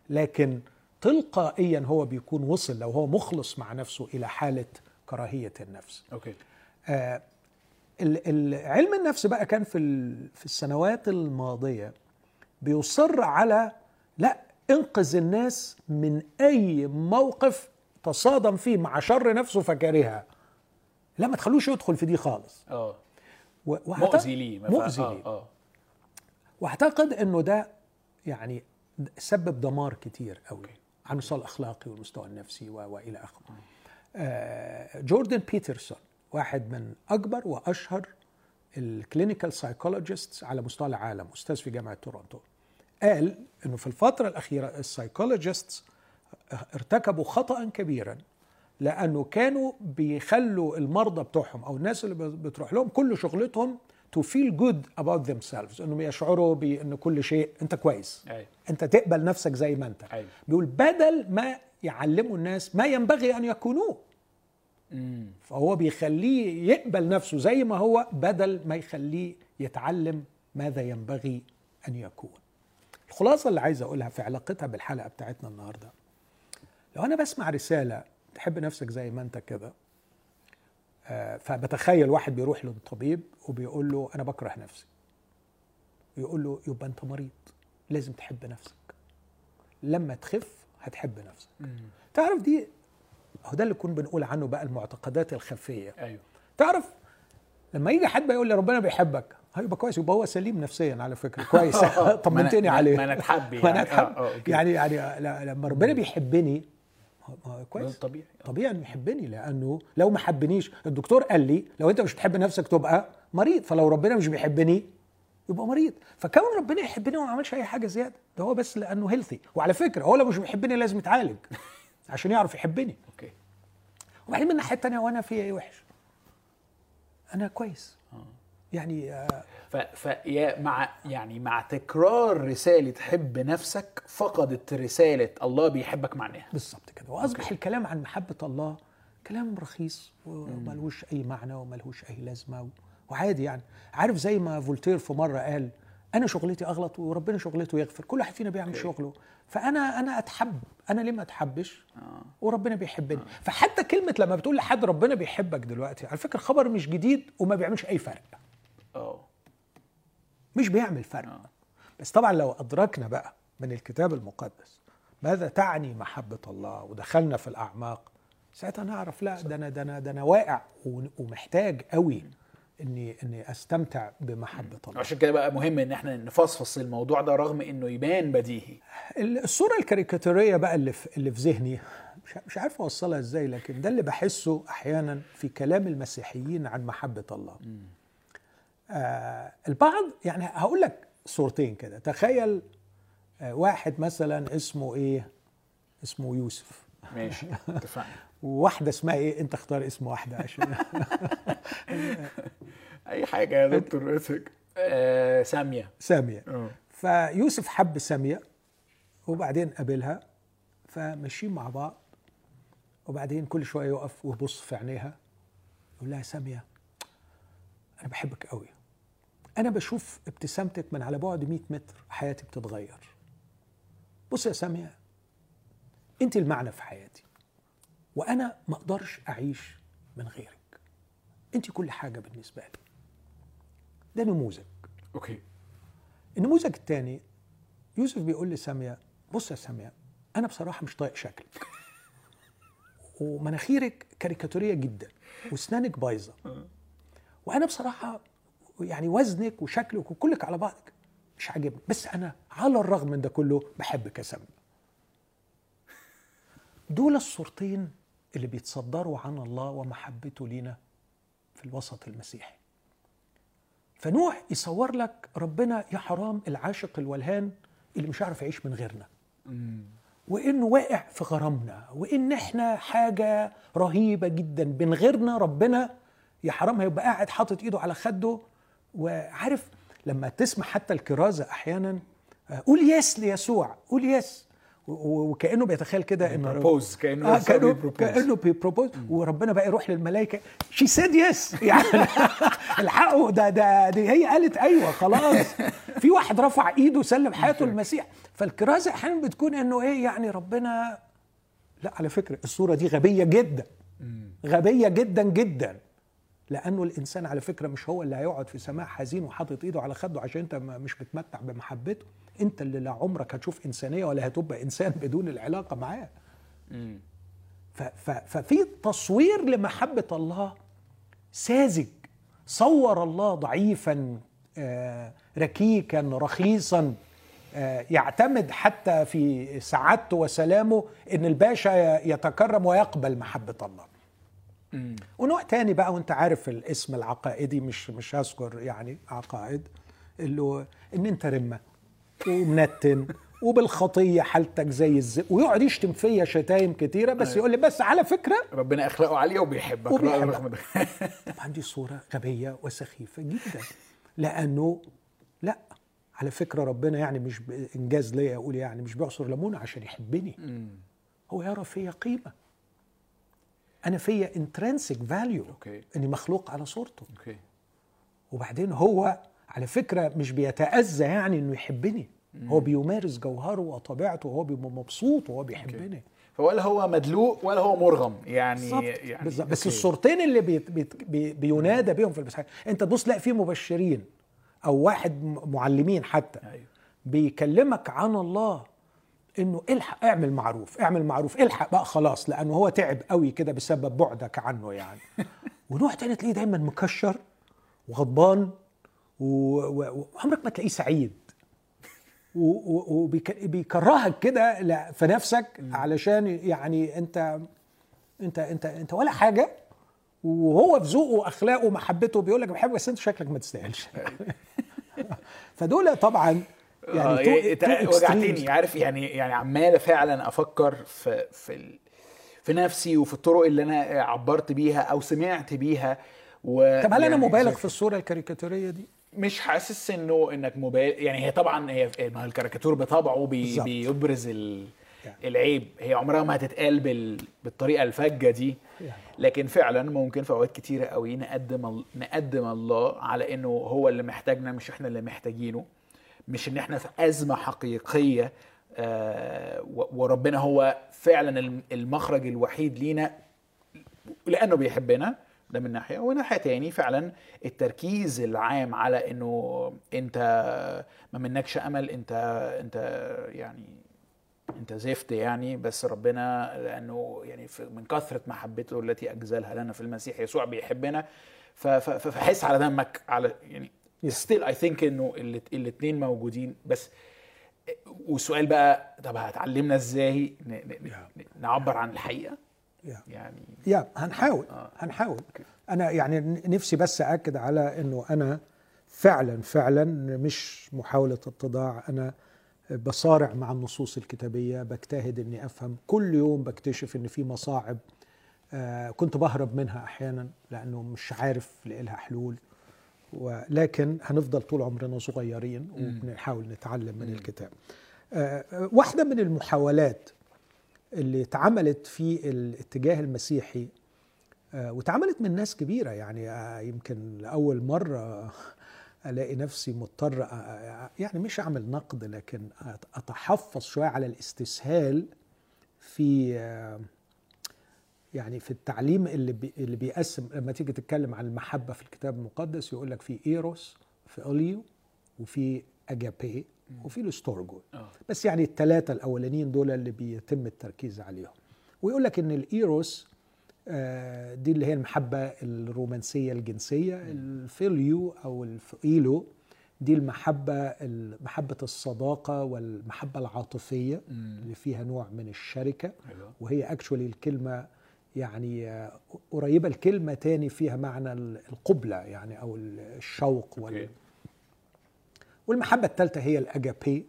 لكن تلقائيا هو بيكون وصل لو هو مخلص مع نفسه إلى حالة كراهية النفس. أوكي. آه، علم النفس بقى كان في في السنوات الماضية بيصر على لا انقذ الناس من أي موقف تصادم فيه مع شر نفسه فكرهها لا ما تخلوش يدخل في دي خالص. آه. مؤذي ليه؟ مؤذي آه، ليه. آه واعتقد إنه ده يعني سبب دمار كتير قوي. على المستوى الأخلاقي والمستوى النفسي وإلى آخره. آه، جوردن بيترسون واحد من أكبر وأشهر ال clinical psychologist على مستوى العالم أستاذ في جامعة تورونتو. قال إنه في الفترة الأخيرة السايكولوجيست ارتكبوا خطأ كبيرا لأنه كانوا بيخلوا المرضى بتوعهم أو الناس اللي بتروح لهم كل شغلتهم to feel good about themselves. إنهم يشعروا بإن كل شيء أنت كويس. أيوه أنت تقبل نفسك زي ما أنت. أيوه بيقول بدل ما يعلموا الناس ما ينبغي أن يكونوه. امم فهو بيخليه يقبل نفسه زي ما هو بدل ما يخليه يتعلم ماذا ينبغي أن يكون. الخلاصة اللي عايز أقولها في علاقتها بالحلقة بتاعتنا النهارده. لو أنا بسمع رسالة تحب نفسك زي ما أنت كده فبتخيل واحد بيروح للطبيب وبيقول له أنا بكره نفسي. يقول له يبقى أنت مريض لازم تحب نفسك. لما تخف هتحب نفسك. تعرف دي هو ده اللي كنا بنقول عنه بقى المعتقدات الخفية. أيوه. تعرف لما يجي حد يقول لي ربنا بيحبك هيبقى كويس يبقى هو سليم نفسيا على فكرة كويس. طمنتني عليه. ما أنا اتحب ما أنا يعني. اتحب آه، آه،. يعني يعني لا- لما ربنا بيحبني كويس. طبيعي. آه. طبيعي إنه يحبني لأنه لو ما حبنيش الدكتور قال لي لو أنت مش بتحب نفسك تبقى مريض فلو ربنا مش بيحبني يبقى مريض. فكون ربنا يحبني وما عملش أي حاجة زيادة ده هو بس لأنه healthy وعلى فكرة هو لو مش بيحبني لازم يتعالج عشان يعرف يحبني. okay. وبعدين من الناحيه الثانية وأنا في إيه وحش؟ أنا كويس. يعني آه، ف... ف يا مع يعني مع تكرار رسالة حب نفسك فقدت رسالة الله بيحبك معناها. بالظبط كده. وأصبح الكلام عن محبة الله كلام رخيص وملهوش أي معنى وملهوش أي لازمة و- وعادي يعني. عارف زي ما فولتير في مرة قال أنا شغلتي أغلط وربنا شغلته يغفر كل واحد فينا بيعمل okay. شغله. فأنا أنا أتحب أنا ليه ما أتحبش؟ آه. وربنا بيحبني. فحتى كلمة لما بتقول لحد ربنا بيحبك دلوقتي على فكرة خبر مش جديد وما بيعملش أي فرق. مش بيعمل فرق. آه. بس طبعا لو أدركنا بقى من الكتاب المقدس ماذا تعني محبة الله ودخلنا في الأعماق ساعتها نعرف لا ده أنا ده أنا ده أنا واقع ومحتاج قوي إني إني أستمتع بمحبة الله. عشان كده بقى مهم إن إحنا نفصفص الموضوع ده رغم إنه يبان بديهي. الصورة الكاريكاتورية بقى اللي في اللي في ذهني مش عارف أوصلها إزاي لكن ده اللي بحسه أحيانا في كلام المسيحيين عن محبة الله. آه البعض يعني هقول لك صورتين كده. تخيل آه واحد مثلا اسمه إيه؟ اسمه يوسف. ماشي اتفقنا. وواحده اسمها إيه؟ أنت اختار اسم واحدة عشان. أي حاجة يا دكتور اثك آه سامية. سامية. آه. فيوسف حب سامية وبعدين قابلها فماشيين مع بعض وبعدين كل شوية يقف ويبص في عينيها يقول لها سامية أنا بحبك قوي أنا بشوف ابتسامتك من على بعد 100 متر حياتي بتتغير. بص يا سامية أنت المعنى في حياتي وأنا ما أقدرش أعيش من غيرك. أنت كل حاجة بالنسبة لي. ده نموذج. أوكي. النموذج الثاني يوسف بيقول لسامية بص يا سامية أنا بصراحة مش طايق شكلك. ومناخيرك كاريكاتورية جدا وأسنانك بايظة. وأنا بصراحة يعني وزنك وشكلك وكلك على بعضك مش عاجبني. بس أنا على الرغم من ده كله بحبك يا سامية دول الصورتين اللي بيتصدروا عن الله ومحبته لينا في الوسط المسيحي. فنوح يصور لك ربنا يا حرام العاشق الولهان اللي مش عارف يعيش من غيرنا. وإنه واقع في غرامنا وإن إحنا حاجة رهيبة جدا. من غيرنا ربنا يا حرام هيبقى قاعد حاطط إيده على خده وعارف لما تسمع حتى الكرازة أحيانا آه، قول yes ليسوع قول yes. وكأنه بيتخيل كده إنه propose كأنه آه كانه بي propose. كأنه بي propose. وربنا بقى يروح للملائكة she said yes يعني الحقوا ده ده دي هي قالت أيوه خلاص. في واحد رفع إيده وسلم حياته للمسيح فالكرازة أحيانا بتكون إنه إيه يعني ربنا لا على فكرة الصورة دي غبية جدا. غبية جدا جدا. لأنه الإنسان على فكرة مش هو اللي هيقعد في سماء حزين وحاطط إيده على خده عشان أنت مش بتمتع بمحبته. أنت اللي لا عمرك هتشوف إنسانية ولا هتبقى إنسان بدون العلاقة معاه. ففي تصوير لمحبة الله ساذج. صور الله ضعيفا آه، ركيكا رخيصا. آه، يعتمد حتى في سعادته وسلامه إن الباشا يتكرم ويقبل محبة الله. مم. ونوع تاني بقى وانت عارف الاسم العقائدي مش مش هذكر يعني عقائد اللي هو إن أنت رمة ومنتن وبالخطية حالتك زي الزي ويقعد يشتم فيا شتايم كتيرة بس يقول لي بس على فكرة ربنا اخلاقه عاليه وبيحبك وبيحبك. رغم ده طبعا دي صورة غبية وسخيفة جدا لأنه لا على فكرة ربنا يعني مش بإنجليزية أقول يعني مش بيعصر ليمونه عشان يحبني مم. هو يرى فيا قيمة أنا فيا intrinsic value okay. إني مخلوق على صورته. okay. وبعدين هو على فكرة مش بيتأذى يعني إنه يحبني. هو بيمارس جوهره وطبيعته وهو بيبقى مبسوط وهو بيحبني. فولا هو مدلوق ولا هو مرغم. يعني يعني بس okay. الصورتين اللي بيت بي بينادى بيهم في المسيحيه أنت تبص تلاقي فيه مبشرين أو واحد معلمين حتى. أيوه. بيكلمك عن الله. إنه إلحق اعمل معروف اعمل معروف إلحق بقى خلاص لأنه هو تعب قوي كده بسبب بعدك عنه يعني. ونوع تاني تلاقيه دايما مكشر وغضبان و- و- وعمرك ما تلاقيه سعيد. وبيكرهك كده في نفسك علشان يعني أنت أنت أنت أنت ولا حاجة وهو في ذوقه وأخلاقه ومحبته بيقول لك بحبك بس أنت شكلك ما تستاهلش. فدول طبعا يعني آه تو- يعني تو تع- extremes. وجعتني عارف يعني يعني عمال فعلا أفكر في في ال... في نفسي وفي الطرق اللي أنا عبرت بيها أو سمعت بيها و طب هل أنا يعني مبالغ زي- في الصورة الكاريكاتورية دي؟ مش حاسس إنه إنك مبالغ يعني هي طبعا هي ما الكاريكاتور بطبعه بي. بيبرز ال... يعني. العيب هي عمرها ما هتتقال بال... بالطريقة الفجة دي يعني. لكن فعلا ممكن في أوقات كتيرة قوي نقدم ال... نقدم الله على إنه هو اللي محتاجنا مش إحنا اللي محتاجينه مش إن إحنا في أزمة حقيقية آه وربنا هو فعلا الم- المخرج الوحيد لينا لأنه بيحبنا ده من ناحية ومن ناحية تاني فعلا التركيز العام على إنه أنت ما منكش أمل أنت أنت يعني أنت زفت يعني بس ربنا لأنه يعني من كثرة محبته التي أجزلها لنا في المسيح يسوع بيحبنا فحس على دمك على يعني. ستيل اي ثينك إنه الاثنين موجودين. بس والسؤال بقى طب هتعلمنا إزاي نعبر عن الحقيقة؟ يعني يا هنحاول آه. هنحاول. أنا يعني نفسي بس اكد على إنه أنا فعلا فعلا مش محاولة اتضاع أنا بصارع مع النصوص الكتابية بجتهد إني أفهم. كل يوم بكتشف إن في مصاعب آه، كنت بهرب منها أحيانا لأنه مش عارف لها حلول. ولكن هنفضل طول عمرنا صغيرين وبنحاول نتعلم من الكتاب. آه، آه، واحدة من المحاولات اللي اتعملت في الاتجاه المسيحي آه، واتعملت من ناس كبيرة يعني يمكن لأول مرة ألاقي نفسي مضطر يعني مش أعمل نقد لكن أتحفظ شوية على الاستسهال في يعني في التعليم اللي بي اللي بيقسم لما تيجي تتكلم عن المحبة في الكتاب المقدس يقول لك في إيروس فيليو وفي أجابي وفي الاستورجو آه. بس يعني الثلاثة الأولانيين دول اللي بيتم التركيز عليهم. ويقول لك إن الإيروس آه، دي اللي هي المحبة الرومانسية الجنسية الفيليو أو الفيلو دي المحبة محبة الصداقة والمحبة العاطفية اللي فيها نوع من الشركة. وهي actually الكلمة يعني آه، قريبة الكلمة تاني فيها معنى القبلة يعني أو الشوق وال... أوكي. والمحبة الثالثة هي الأجابي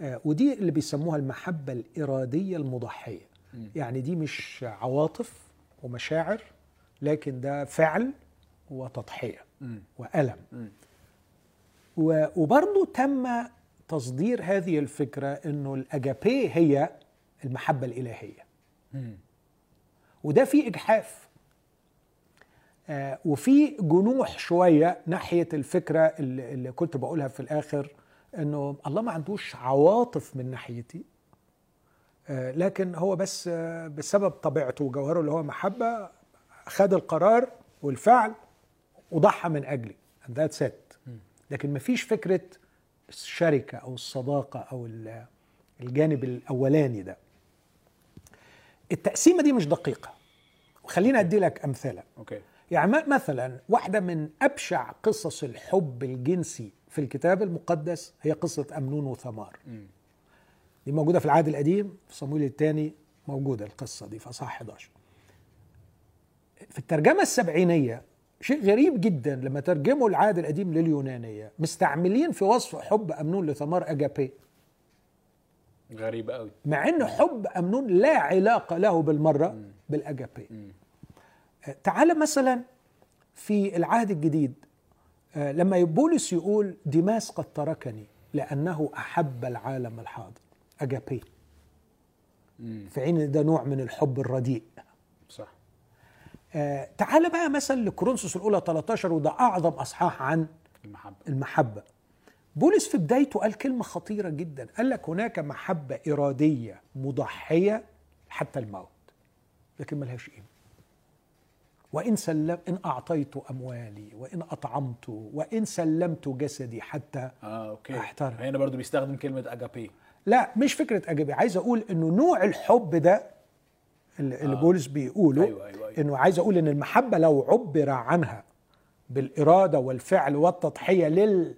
آه، ودي اللي بيسموها المحبة الإرادية المضحية يعني دي مش عواطف ومشاعر لكن ده فعل وتضحية مم. وألم مم. و- وبرضه تم تصدير هذه الفكرة أنه الأجابي هي المحبة الإلهية مم. وده فيه إجحاف. آه، وفي جنوح شوية ناحية الفكرة اللي اللي كنت بقولها في الآخر أنه الله ما عندوش عواطف من ناحيتي آه، لكن هو بس آه، بسبب طبيعته وجوهره اللي هو محبة خد القرار والفعل وضحى من أجلي and that's it. لكن مفيش فكرة الشركة أو الصداقة أو ال- الجانب الأولاني ده. التقسيمة دي مش دقيقة. وخليني أدي لك أمثلة. أوكي. يعني م- مثلا واحدة من أبشع قصص الحب الجنسي في الكتاب المقدس هي قصة أمنون وثمار. دي موجودة في العهد القديم في صمويل الثاني موجودة القصة دي في اصحاح 11 في الترجمة السبعينية شيء غريب جدا لما ترجموا العهد القديم لليونانية. مستعملين في وصف حب أمنون لثمار أجابي. غريبة قوي. مع ان حب أمنون لا علاقة له بالمرة بالأجابي. آه، تعال مثلا في العهد الجديد آه، لما بولس يقول ديماس قد تركني لأنه أحب العالم الحاضر. أجابي. في إن ده نوع من الحب الرديء. صح. آه، تعال بقى مثلا لكورنثوس الأولى 13 وده أعظم أصحاح عن المحبة. المحبة. بولس في بدايته قال كلمة خطيرة جدا قال لك هناك محبة إرادية مضحية حتى الموت لكن ملهاش قيمة وإن سلم إن أعطيت أموالي وإن أطعمت وإن سلمت جسدي حتى آه أوكي أحترم. هنا برضو بيستخدم كلمة أجابي لا مش فكرة أجابي عايز أقول إنه نوع الحب ده اللي, آه. بولس بيقوله أيوة، أيوة، أيوة. إنه عايز أقول إن المحبة لو عبر عنها بالإرادة والفعل والتضحية لل-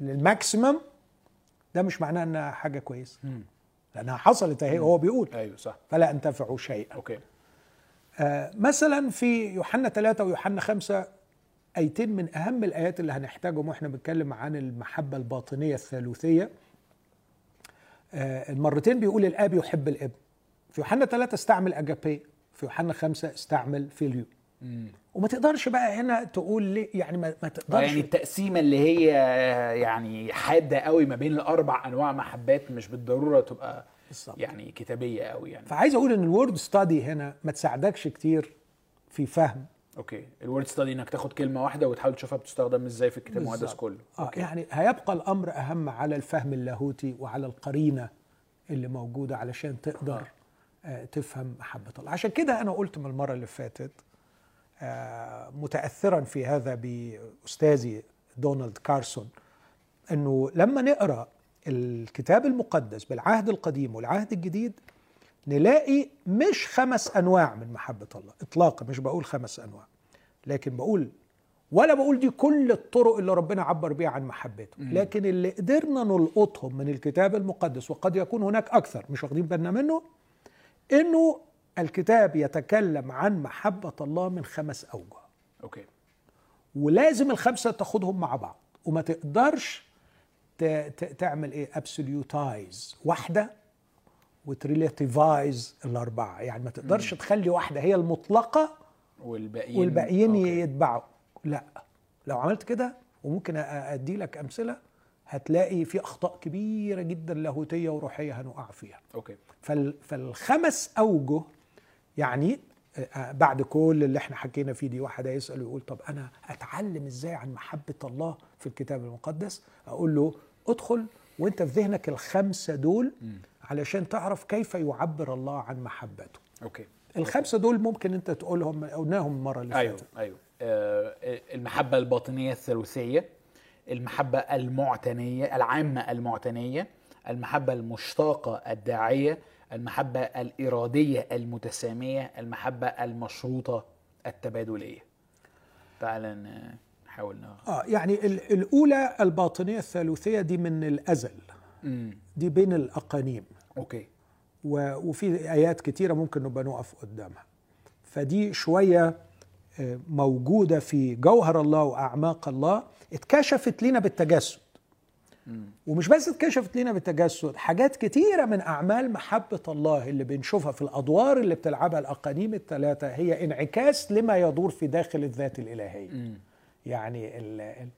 لل maximum ده مش معناه إنها حاجة كويسة. لأنها حصلت أهي هو بيقول. أيوه صح. فلا أنتفعوا شيئا. okay. آه، مثلا في يوحنا ثلاثة ويوحنا خمسة آيتين من أهم الآيات اللي هنحتاجهم وإحنا بنتكلم عن المحبة الباطنية الثالوثية. آه، المرتين بيقول الآب يحب الابن. في يوحنا ثلاثة استعمل أجابي في يوحنا خمسة استعمل فيليو. وما تقدرش بقى هنا تقول ليه يعني ما, ما تقدرش. يعني التقسيمة اللي هي يعني حادة قوي ما بين الأربع أنواع محبات مش بالضرورة تبقى بالظبط. يعني كتابية قوي يعني. فعايز أقول إن ال word study هنا ما تساعدكش كتير في فهم. okay. ال word study إنك تاخد كلمة واحدة وتحاول تشوفها بتستخدم إزاي في الكتاب المقدس. كله. آه يعني هيبقى الأمر أهم على الفهم اللاهوتي وعلى القرينة اللي موجودة علشان تقدر آه تفهم محبة الله. عشان كده أنا قلت من المرة اللي فاتت متاثرا في هذا بأستاذي دونالد كارسون إنه لما نقرأ الكتاب المقدس بالعهد القديم والعهد الجديد نلاقي مش خمس أنواع من محبة الله اطلاقا مش بقول خمس أنواع لكن بقول ولا بقول دي كل الطرق اللي ربنا عبر بيها عن محبته لكن اللي قدرنا نلقطهم من الكتاب المقدس وقد يكون هناك أكثر مش واخدين بالنا منه إنه الكتاب يتكلم عن محبة الله من خمس أوجه. okay. ولازم الخمسة تاخدهم مع بعض. وما تقدرش تعمل إيه؟ absolutize واحدة وت relativize الأربعة. يعني ما تقدرش تخلي واحدة هي المطلقة والباقيين. والباقيين okay. يتبعوا. لا. لو عملت كده وممكن أدي لك أمثلة هتلاقي في أخطاء كبيرة جدا لاهوتية وروحية هنقع فيها. okay. فال فالخمس أوجه يعني آه، بعد كل اللي إحنا حكينا فيه دي واحد يسال ويقول طب أنا أتعلم إزاي عن محبة الله في الكتاب المقدس؟ أقول له ادخل وأنت في ذهنك الخمسة دول علشان تعرف كيف يعبر الله عن محبته. okay. الخمسة دول ممكن أنت تقولهم قلناهم المرة اللي أيوه فاتت. أيوه. آه المحبة الباطنية الثالوثية المحبة المعتنية العامة المعتنية المحبة المشتاقة الداعية المحبة الإرادية المتسامية المحبة المشروطة التبادلية. تعال ن- نحاول آه يعني ال- الأولى الباطنية الثالوثية دي من الأزل. مم. دي بين الأقانيم. okay. و- وفي آيات كتيرة ممكن نبقى نقف قدامها. فدي شوية آه، موجودة في جوهر الله وأعماق الله اتكشفت لنا بالتجسد ومش بس اتكشفت لنا بالتجسد حاجات كتيرة من أعمال محبة الله اللي بنشوفها في الأدوار اللي بتلعبها الأقانيم الثلاثة هي انعكاس لما يدور في داخل الذات الإلهية. يعني ال ال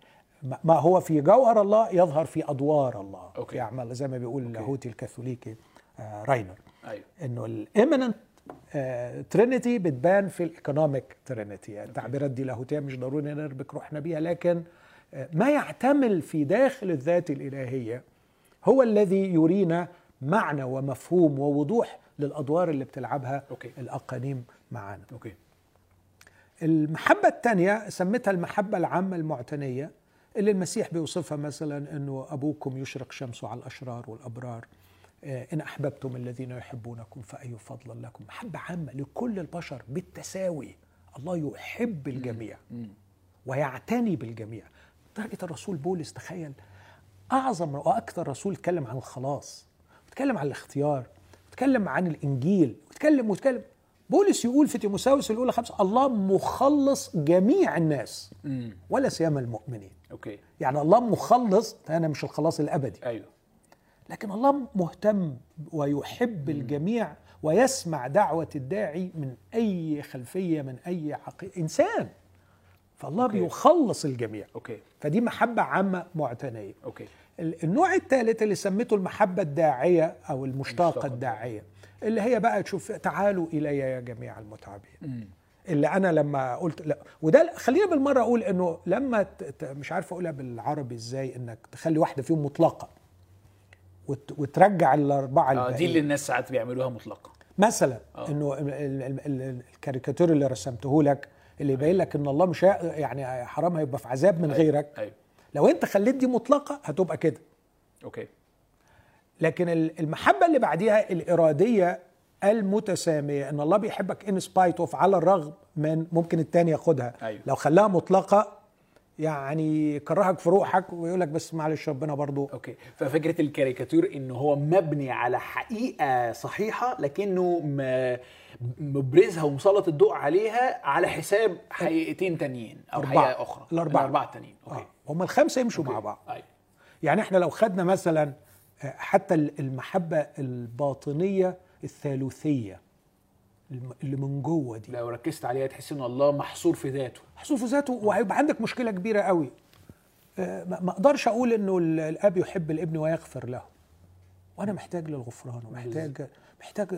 ما هو في جوهر الله يظهر في أدوار الله. okay. في أعمال زي ما بيقول اللاهوتي الكاثوليكي آه، رانر. أيوه. إنه ال immanent Trinity بتبان في ال economic Trinity التعبيرات دي لاهوتية مش ضروري نربك روحنا بيها لكن آه، ما يعتمل في داخل الذات الإلهية هو الذي يرينا معنى ومفهوم ووضوح للأدوار اللي بتلعبها okay. الأقانيم معانا. okay. المحبة الثانية سميتها المحبة العامة المعتنية اللي المسيح بيوصفها مثلا إنه أبوكم يشرق شمسه على الأشرار والأبرار آه، إن أحببتم الذين يحبونكم فأي فضل لكم. محبة عامة لكل البشر بالتساوي. الله يحب الجميع. ويعتني بالجميع. درجة الرسول بولس تخيل. أعظم وأكثر رسول اتكلم عن الخلاص اتكلم عن الاختيار اتكلم عن الإنجيل اتكلم واتكلم بولس يقول في تيموساوس الأولى خمسة الله مخلص جميع الناس ولا سيما المؤمنين. أوكي. يعني الله مخلص أنا مش الخلاص الأبدي. أيوه. لكن الله مهتم ويحب الجميع ويسمع دعوة الداعي من أي خلفية من أي عقيدة إنسان. فالله okay. بيخلص الجميع okay فدي محبة عامة معتنية okay ال- النوع الثالث اللي سميته المحبة الداعية أو المشتاقة الداعية اللي هي بقى تشوف تعالوا إلي يا جميع المتعبين مم. اللي أنا لما قلت لا وده خلينا بالمرة أقول إنه لما مش عارف أقولها بالعربي إزاي إنك تخلي واحدة فيهم مطلقة وت- وترجع الأربعة آه دي. اللي الناس ساعات بيعملوها مطلقة مثلا آه. إنه ال- ال- ال- الكاريكاتير اللي رسمته لك اللي يبين لك إن الله مش يعني حرام هيبقى في عذاب من غيرك. أيوه. لو أنت خليت دي مطلقة هتبقى كده. okay. لكن ال- المحبة اللي بعديها الإرادية المتسامية إن الله بيحبك in spite of على الرغم من ممكن التاني ياخدها. أيوة. لو خلاها مطلقة يعني يكرهك في روحك ويقول لك بس معلش ربنا برضو. Okay. ففكرة الكاريكاتير إن هو مبني على حقيقة صحيحة لكنه م- مبرزها ومسلط الضوء عليها على حساب حقيقتين تانيين أو أربعة. حقيقة أخرى. الأربعة. الأربعة التانيين. Okay. آه. هم الخمسة يمشوا مع بعض. أيوه يعني إحنا لو خدنا مثلا آه، حتى المحبة الباطنية الثالوثية الم- اللي من جوه دي. لو ركزت عليها تحس إن الله محصور في ذاته. محصور في ذاته وهيبقى عندك مشكلة كبيرة قوي. آه، ما أقدرش أقول إنه ال- الأب يحب الابن ويغفر له. وأنا محتاج للغفران ومحتاج محتاج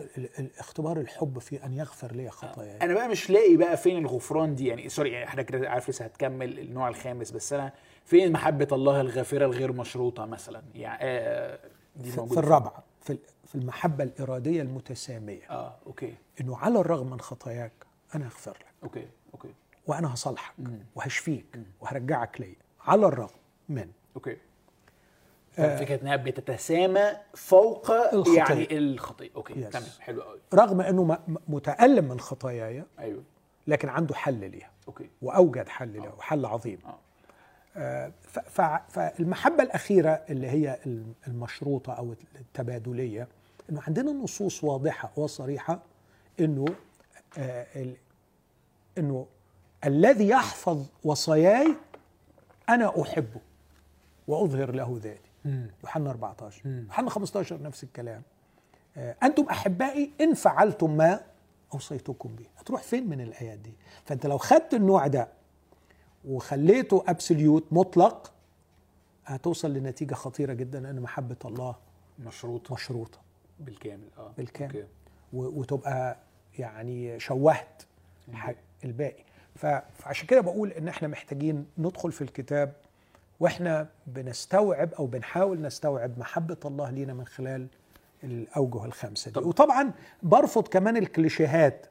اختبار الحب في أن يغفر لي خطاياي. أنا بقى مش لاقي بقى فين الغفران دي. يعني sorry يعني إحنا كده عارف لسه هتكمل النوع الخامس بس أنا فين محبة الله الغافرة الغير مشروطة مثلا؟ يعني آه دي في, موجودة. في الرابعة في في المحبة الإرادية المتسامية. آه okay. إنه على الرغم من خطاياك أنا هغفر لك. Okay Okay. وأنا هصالحك وهشفيك وهرجعك ليا. على الرغم من. Okay. فكرة إنها بتتسامى فوق الخطية. يعني الخطية. Okay Yes. تمام حلو قوي رغم إنه متألم من خطاياي أيوه. لكن عنده حل ليها. Okay. وأوجد حل ليها وحل عظيم. آه. آه، ف- ف- فالمحبة الأخيرة اللي هي الم- المشروطة أو التبادلية إنه عندنا نصوص واضحة وصريحة إنه آه، ال- إنه الذي يحفظ وصاياي أنا أحبه وأظهر له ذاتي. يوحنا 14 يوحنا 15 نفس الكلام. آه، أنتم أحبائي إن فعلتم ما أوصيتكم به. هتروح فين من الآيات دي؟ فأنت لو خدت النوع ده وخليته أبسوليوت مطلق هتوصل لنتيجة خطيرة جدا ان محبة الله مشروط مشروطة. بالكامل آه. بالكامل. أوكي. وتبقى يعني شوهت الباقي. ف- فعشان كده بقول إن إحنا محتاجين ندخل في الكتاب وإحنا بنستوعب أو بنحاول نستوعب محبة الله لينا من خلال الأوجه الخمسه دي. طب- وطبعا برفض كمان الكليشيهات.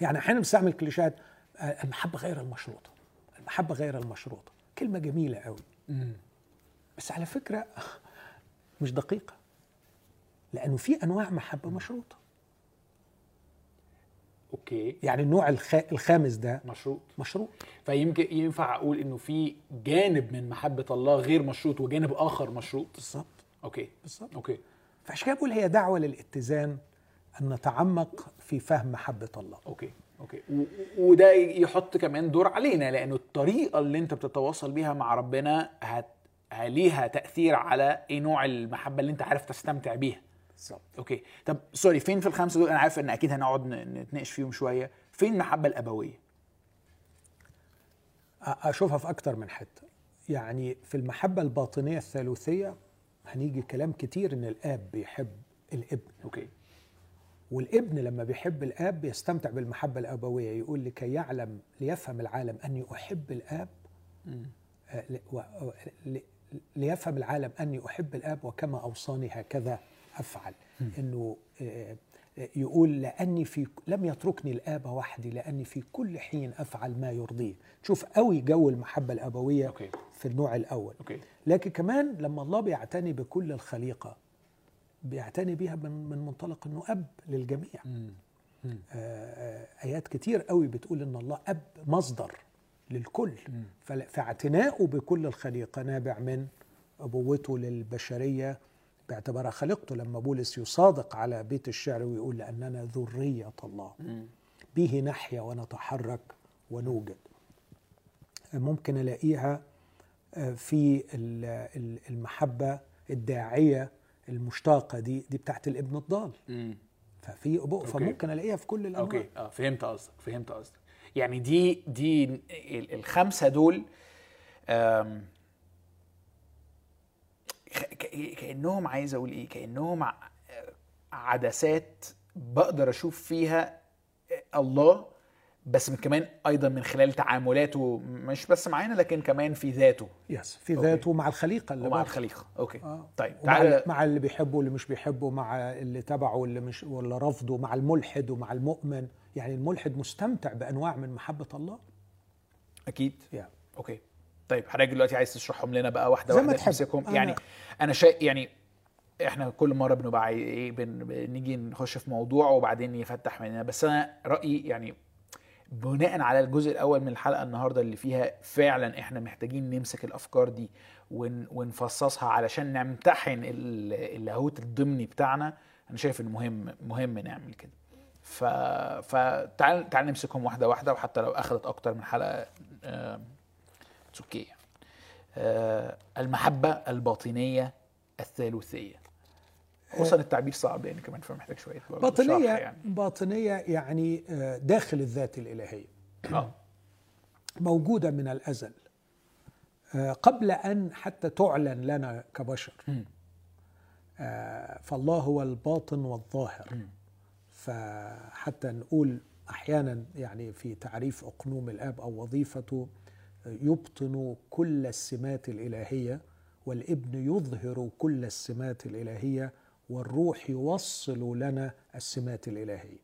يعني أحيانا بستعمل كليشيهات آه، المحبة غير المشروطة. المحبة غير المشروطة. كلمة جميلة قوي. بس على فكرة مش دقيقة. لأنه في أنواع محبة مشروطة. Okay. يعني النوع الخ... الخامس ده مشروط. مشروط. فيمكن ينفع أقول إنه في جانب من محبة الله غير مشروط وجانب آخر مشروط؟ بالظبط. Okay. بالظبط. Okay. فعشان كده بقول هي دعوة للاتزان أن نتعمق في فهم محبة الله. Okay. Okay. و- وده يحط كمان دور علينا لأنه الطريقة اللي أنت بتتواصل بيها مع ربنا هت ليها تأثير على إيه نوع المحبة اللي أنت عارف تستمتع بيها. بالظبط. Okay. طب sorry فين في الخمسة دول؟ أنا عارف إن أكيد هنقعد نتناقش فيهم شوية. فين المحبه الأبوية؟ أشوفها في أكتر من حتة. يعني في المحبة الباطنية الثالوثية هنيجي كلام كتير إن الآب بيحب الابن. Okay. والابن لما بيحب الآب بيستمتع بالمحبة الأبوية. يقول لكي يعلم ليفهم العالم أني أحب الآب ليفهم العالم أني أحب الآب وكما أوصاني هكذا. أفعل. إنه آه، يقول لأني في لم يتركني الاب وحدي لأني في كل حين أفعل ما يرضيه. شوف قوي جو المحبة الآبوية Okay. في النوع الأول. Okay. لكن كمان لما الله بيعتني بكل الخليقة بيعتني بيها من من منطلق إنه أب للجميع. آه، آه، آيات كتير قوي بتقول إن الله أب مصدر للكل. فل- فاعتناؤه بكل الخليقة نابع من أبوته للبشرية باعتبارها خليقته لما بولس يصادق على بيت الشعر ويقول لأننا ذرية الله. به نحيا ونتحرك ونوجد. ممكن ألاقيها آه، في ال- ال- المحبة الداعية المشتاقة دي دي بتاعت الابن الضال. ففي فممكن ألاقيها في كل الأنواع. أوكي. آه فهمت قصدك فهمت قصدك. يعني دي دي ال- الخمسة دول كأنهم عايز أقول إيه كأنهم عدسات بقدر أشوف فيها الله بس من كمان أيضا من خلال تعاملاته مش بس معانا لكن كمان في ذاته. Yes في okay. ذاته مع الخليقة اللي ومع بره. الخليقة. Okay. آه. طيب ومع تعالى مع اللي بيحبه واللي مش بيحبه مع اللي تبعه واللي مش واللي رفضه مع الملحد ومع المؤمن. يعني الملحد مستمتع بأنواع من محبة الله. أكيد. يعني okay. طيب حضرتك دلوقتي عايز تشرحهم لنا بقى واحدة زي ما واحدة. تمسكهم. يعني أنا شيء يعني إحنا كل مرة بنبقى إيه بن... بنيجي نخش في موضوع وبعدين يفتح مننا. بس أنا رأيي يعني بناء على الجزء الأول من الحلقة النهارده اللي فيها فعلا إحنا محتاجين نمسك الأفكار دي ون... ونفصصها علشان نمتحن ال- اللاهوت الضمني بتاعنا. أنا شايف إنه مهم مهم نعمل كده. ف... فتعال تعال نمسكهم واحدة واحدة وحتى لو أخذت أكتر من حلقة يعني. آه، المحبة الباطنية الثالوثية خصوصا التعبير صعب يعني كمان فمحتاج باطنيه شرح يعني. باطنية يعني آه، داخل الذات الإلهية آه موجودة من الأزل آه، قبل أن حتى تعلن لنا كبشر. آه، فالله هو الباطن والظاهر. فحتى نقول أحيانا يعني في تعريف أقنوم الآب أو وظيفته آه، يبطن كل السمات الإلهية والإبن يظهر كل السمات الإلهية والروح يوصل لنا السمات الإلهية.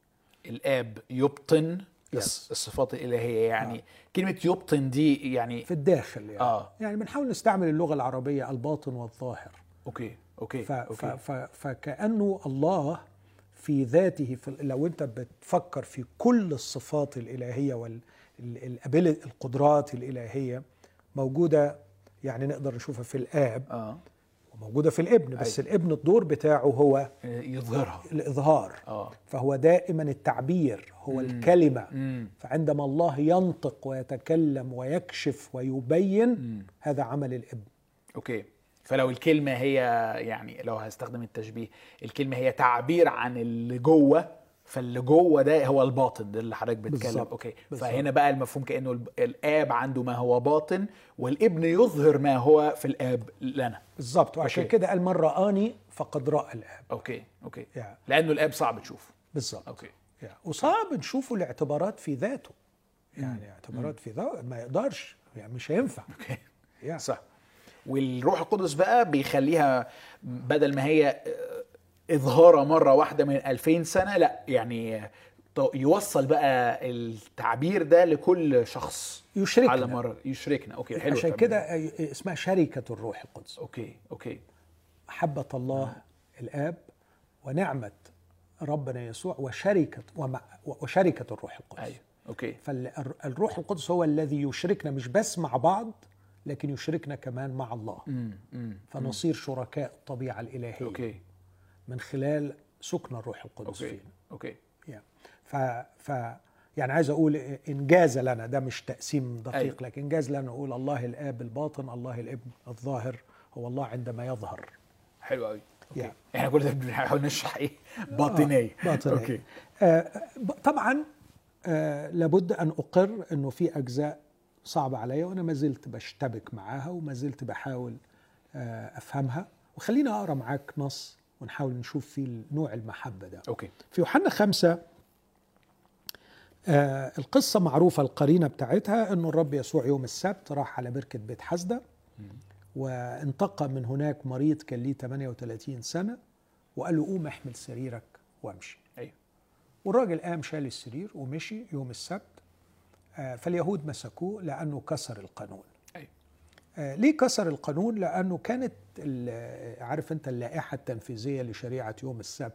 الآب يبطن Yes. الص- الصفات الإلهية يعني كلمة يبطن دي يعني في الداخل يعني. آه. يعني بنحاول نستعمل اللغة العربية الباطن والظاهر. Okay okay ف ف okay. ف فكأنه الله في ذاته في لو أنت بتفكر في كل الصفات الإلهية والقدرات الإلهية موجودة يعني نقدر نشوفها في الآب آه. وموجودة في الابن بس الابن الدور بتاعه هو يظهرها. الإظهار. آه. فهو دائما التعبير هو الكلمة. امم فعندما الله ينطق ويتكلم ويكشف ويبين هذا عمل الابن. أوكي. فلو الكلمة هي يعني لو هستخدم التشبيه الكلمة هي تعبير عن اللي جوه فاللي جوه ده هو الباطن ده اللي حضرتك بتتكلم. Okay. بالظبط. فهنا بقى المفهوم كأنه الآب عنده ما هو باطن والابن يظهر ما هو في الآب لنا. بالظبط. وعشان okay. كده قال من رآني فقد رأى الآب. Okay okay. يعني لأنه الآب صعب تشوفه. بالظبط. Okay. يعني وصعب نشوفه لاعتبارات في ذاته. يعني اعتبارات في ذاته ما يقدرش. يعني مش هينفع. Okay. يعني صح. والروح القدس بقى بيخليها بدل ما هي آه، إظهارة مرة واحدة من 2000 سنة لا يعني آه، يوصل بقى التعبير ده لكل شخص يشركنا. على مرة. يشركنا. Okay حلو. عشان كده اسمها شركة الروح القدس. Okay okay. محبة الله الآب ونعمة ربنا يسوع وشركة ومع وشركة الروح القدس. أيوه Okay. فالروح القدس هو الذي يشركنا مش بس مع بعض لكن يشركنا كمان مع الله. امم امم فنصير شركاء الطبيعة الإلهية. Okay. من خلال سكن الروح القدس okay فينا. Okay. يعني ف ف يعني عايز أقول إنجاز لنا ده مش تقسيم دقيق أيوة. لكن إنجاز لنا نقول الله الآب الباطن الله الابن الظاهر هو الله عندما يظهر. حلو قوي يعني. إحنا كل ده بنحاول نشرح إيه؟ باطنية. باطنية. Okay. آه طبعا آه لابد أن أقر إنه في أجزاء صعبة عليا وأنا ما زلت بشتبك معاها وما زلت بحاول آه أفهمها. وخلينا أقرأ معاك نص ونحاول نشوف فيه نوع المحبة ده. Okay. في يوحنا خمسة آه القصة معروفة القرينة بتاعتها أنه الرب يسوع يوم السبت راح على بركة بيت حسدة وانتقى من هناك مريض كان ليه 38 سنة وقال له قوم احمل سريرك وامشي. أيوه. والراجل قام شال السرير ومشي يوم السبت آه، فاليهود مسكوه لأنه كسر القانون. ليه كسر القانون لأنه كانت ال- عارف أنت اللائحة التنفيذية لشريعة يوم السبت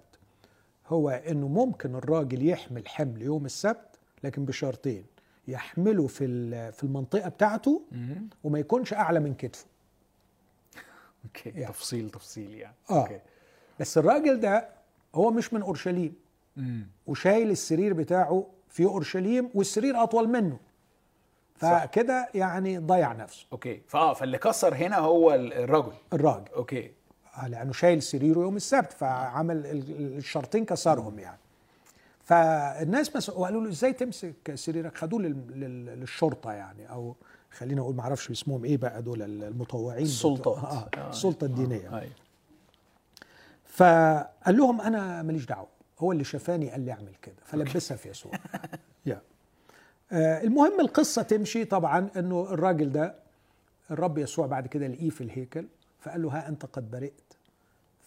هو إنه ممكن الراجل يحمل حمل يوم السبت لكن بشرطين يحمله في في المنطقة بتاعته. وما يكونش أعلى من كتفه okay يعني. تفصيل تفصيل يعني آه. okay بس الراجل ده هو مش من أورشليم. وشايل السرير بتاعه في أورشليم والسرير أطول منه. فكده يعني ضيع نفسه. okay. فآه فاللي كسر هنا هو ال- الرجل الراجل. okay. آه، لأنه شايل سريره يوم السبت فعمل ال- ال- الشرطين كسرهم يعني. فالناس مس... وقالوا له إزاي تمسك سريرك؟ خدوه لل... لل... للشرطة يعني أو خلينا أقول ما أعرفش اسمهم إيه بقى دول المطوعين. السلطات. بتوع- آه. آه. السلطة الدينية. أيوه. فقال لهم أنا ماليش دعوة. هو اللي شافاني قال لي أعمل كده. فلبسها في يسوع آه، المهم القصة تمشي. طبعا إنه الراجل ده الرب يسوع بعد كده لقيه في الهيكل فقال له ها أنت قد برئت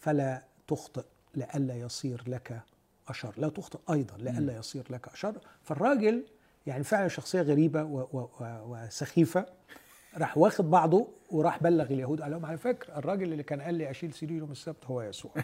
فلا تخطئ لئلا يصير لك أشر. لا تخطئ أيضا لئلا يصير لك أشر. فالراجل يعني فعلا شخصية غريبة و- و- و- وسخيفة راح واخد بعضه وراح بلغ اليهود قال لهم على فكرة الراجل اللي كان قال لي أشيل سرير يوم السبت هو يسوع.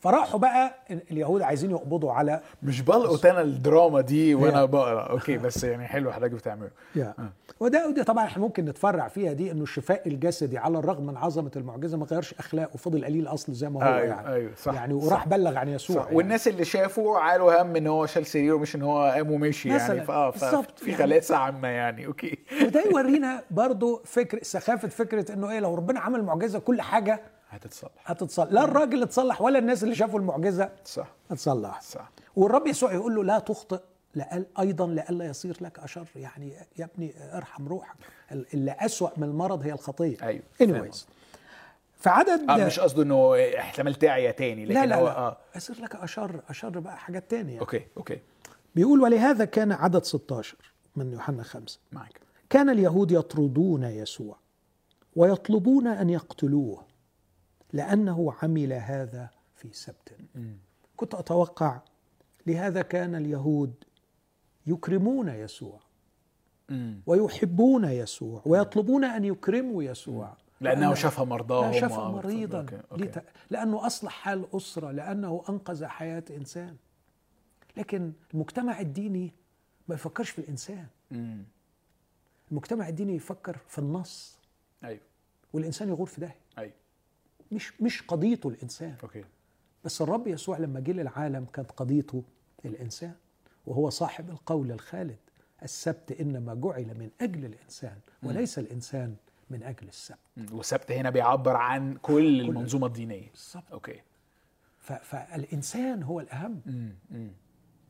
فراحوا بقى اليهود عايزين يقبضوا على مش بلقط أنا الدراما دي وأنا. بقرا أوكي بس يعني حلو حضرتك بتعمله يا. وده ودي طبعا إحنا ممكن نتفرع فيها دي إنه الشفاء الجسدي على الرغم من عظمة المعجزة ما غيرش أخلاقه وفضل قليل اصل زي ما هو أيوة، يعني أيوة، صح، يعني وراح صح. بلغ عن يسوع صح. يعني. والناس اللي شافوا عالوا هم إن هو شال سريره مش إن هو قام ومشي. يعني فاه بالظبط. في يعني- غلاسه عامة يعني أوكي وده يورينا برضو فكر سخافة فكرة إنه إيه لو ربنا عمل معجزة كل حاجة هتتصلح. هتتصلح. لا الراجل اتصلح ولا الناس اللي شافوا المعجزة. صح. هتصلح صح. والرب يسوع يقول له لا تخطئ لأل أيضا لئلا يصير لك أشر. يعني يا ابني ارحم روحك. اللي أسوأ من المرض هي الخطية. أيوه anyways. فعدد آه مش قصده إنه احتمال تعيا تاني لكن لا لا هو آه. يصير لك أشر أشر بقى حاجات تانية. يعني. okay okay. بيقول ولهذا كان عدد 16 من يوحنا خمسة. معك كان اليهود يطردون يسوع ويطلبون أن يقتلوه. لأنه عمل هذا في سبت. كنت أتوقع لهذا كان اليهود يكرمون يسوع. ويحبون يسوع. ويطلبون أن يكرموا يسوع. لأنه لأن- شافها مرضاهم شفى مريضا. لت- لأنه أصلح حال أسرة لأنه أنقذ حياة إنسان. لكن المجتمع الديني ما يفكرش في الإنسان. مم. المجتمع الديني يفكر في النص. أيوه. والإنسان يغور في داهيه أيوه. مش مش قضيته الإنسان. أوكي. بس الرب يسوع لما جه للعالم كانت قضيته الإنسان وهو صاحب القول الخالد. السبت إنما جعل من أجل الإنسان وليس الإنسان من أجل السبت. والسبت هنا بيعبر عن كل المنظومة الدينية. بالظبط. أوكي. فالإنسان هو الأهم. مم.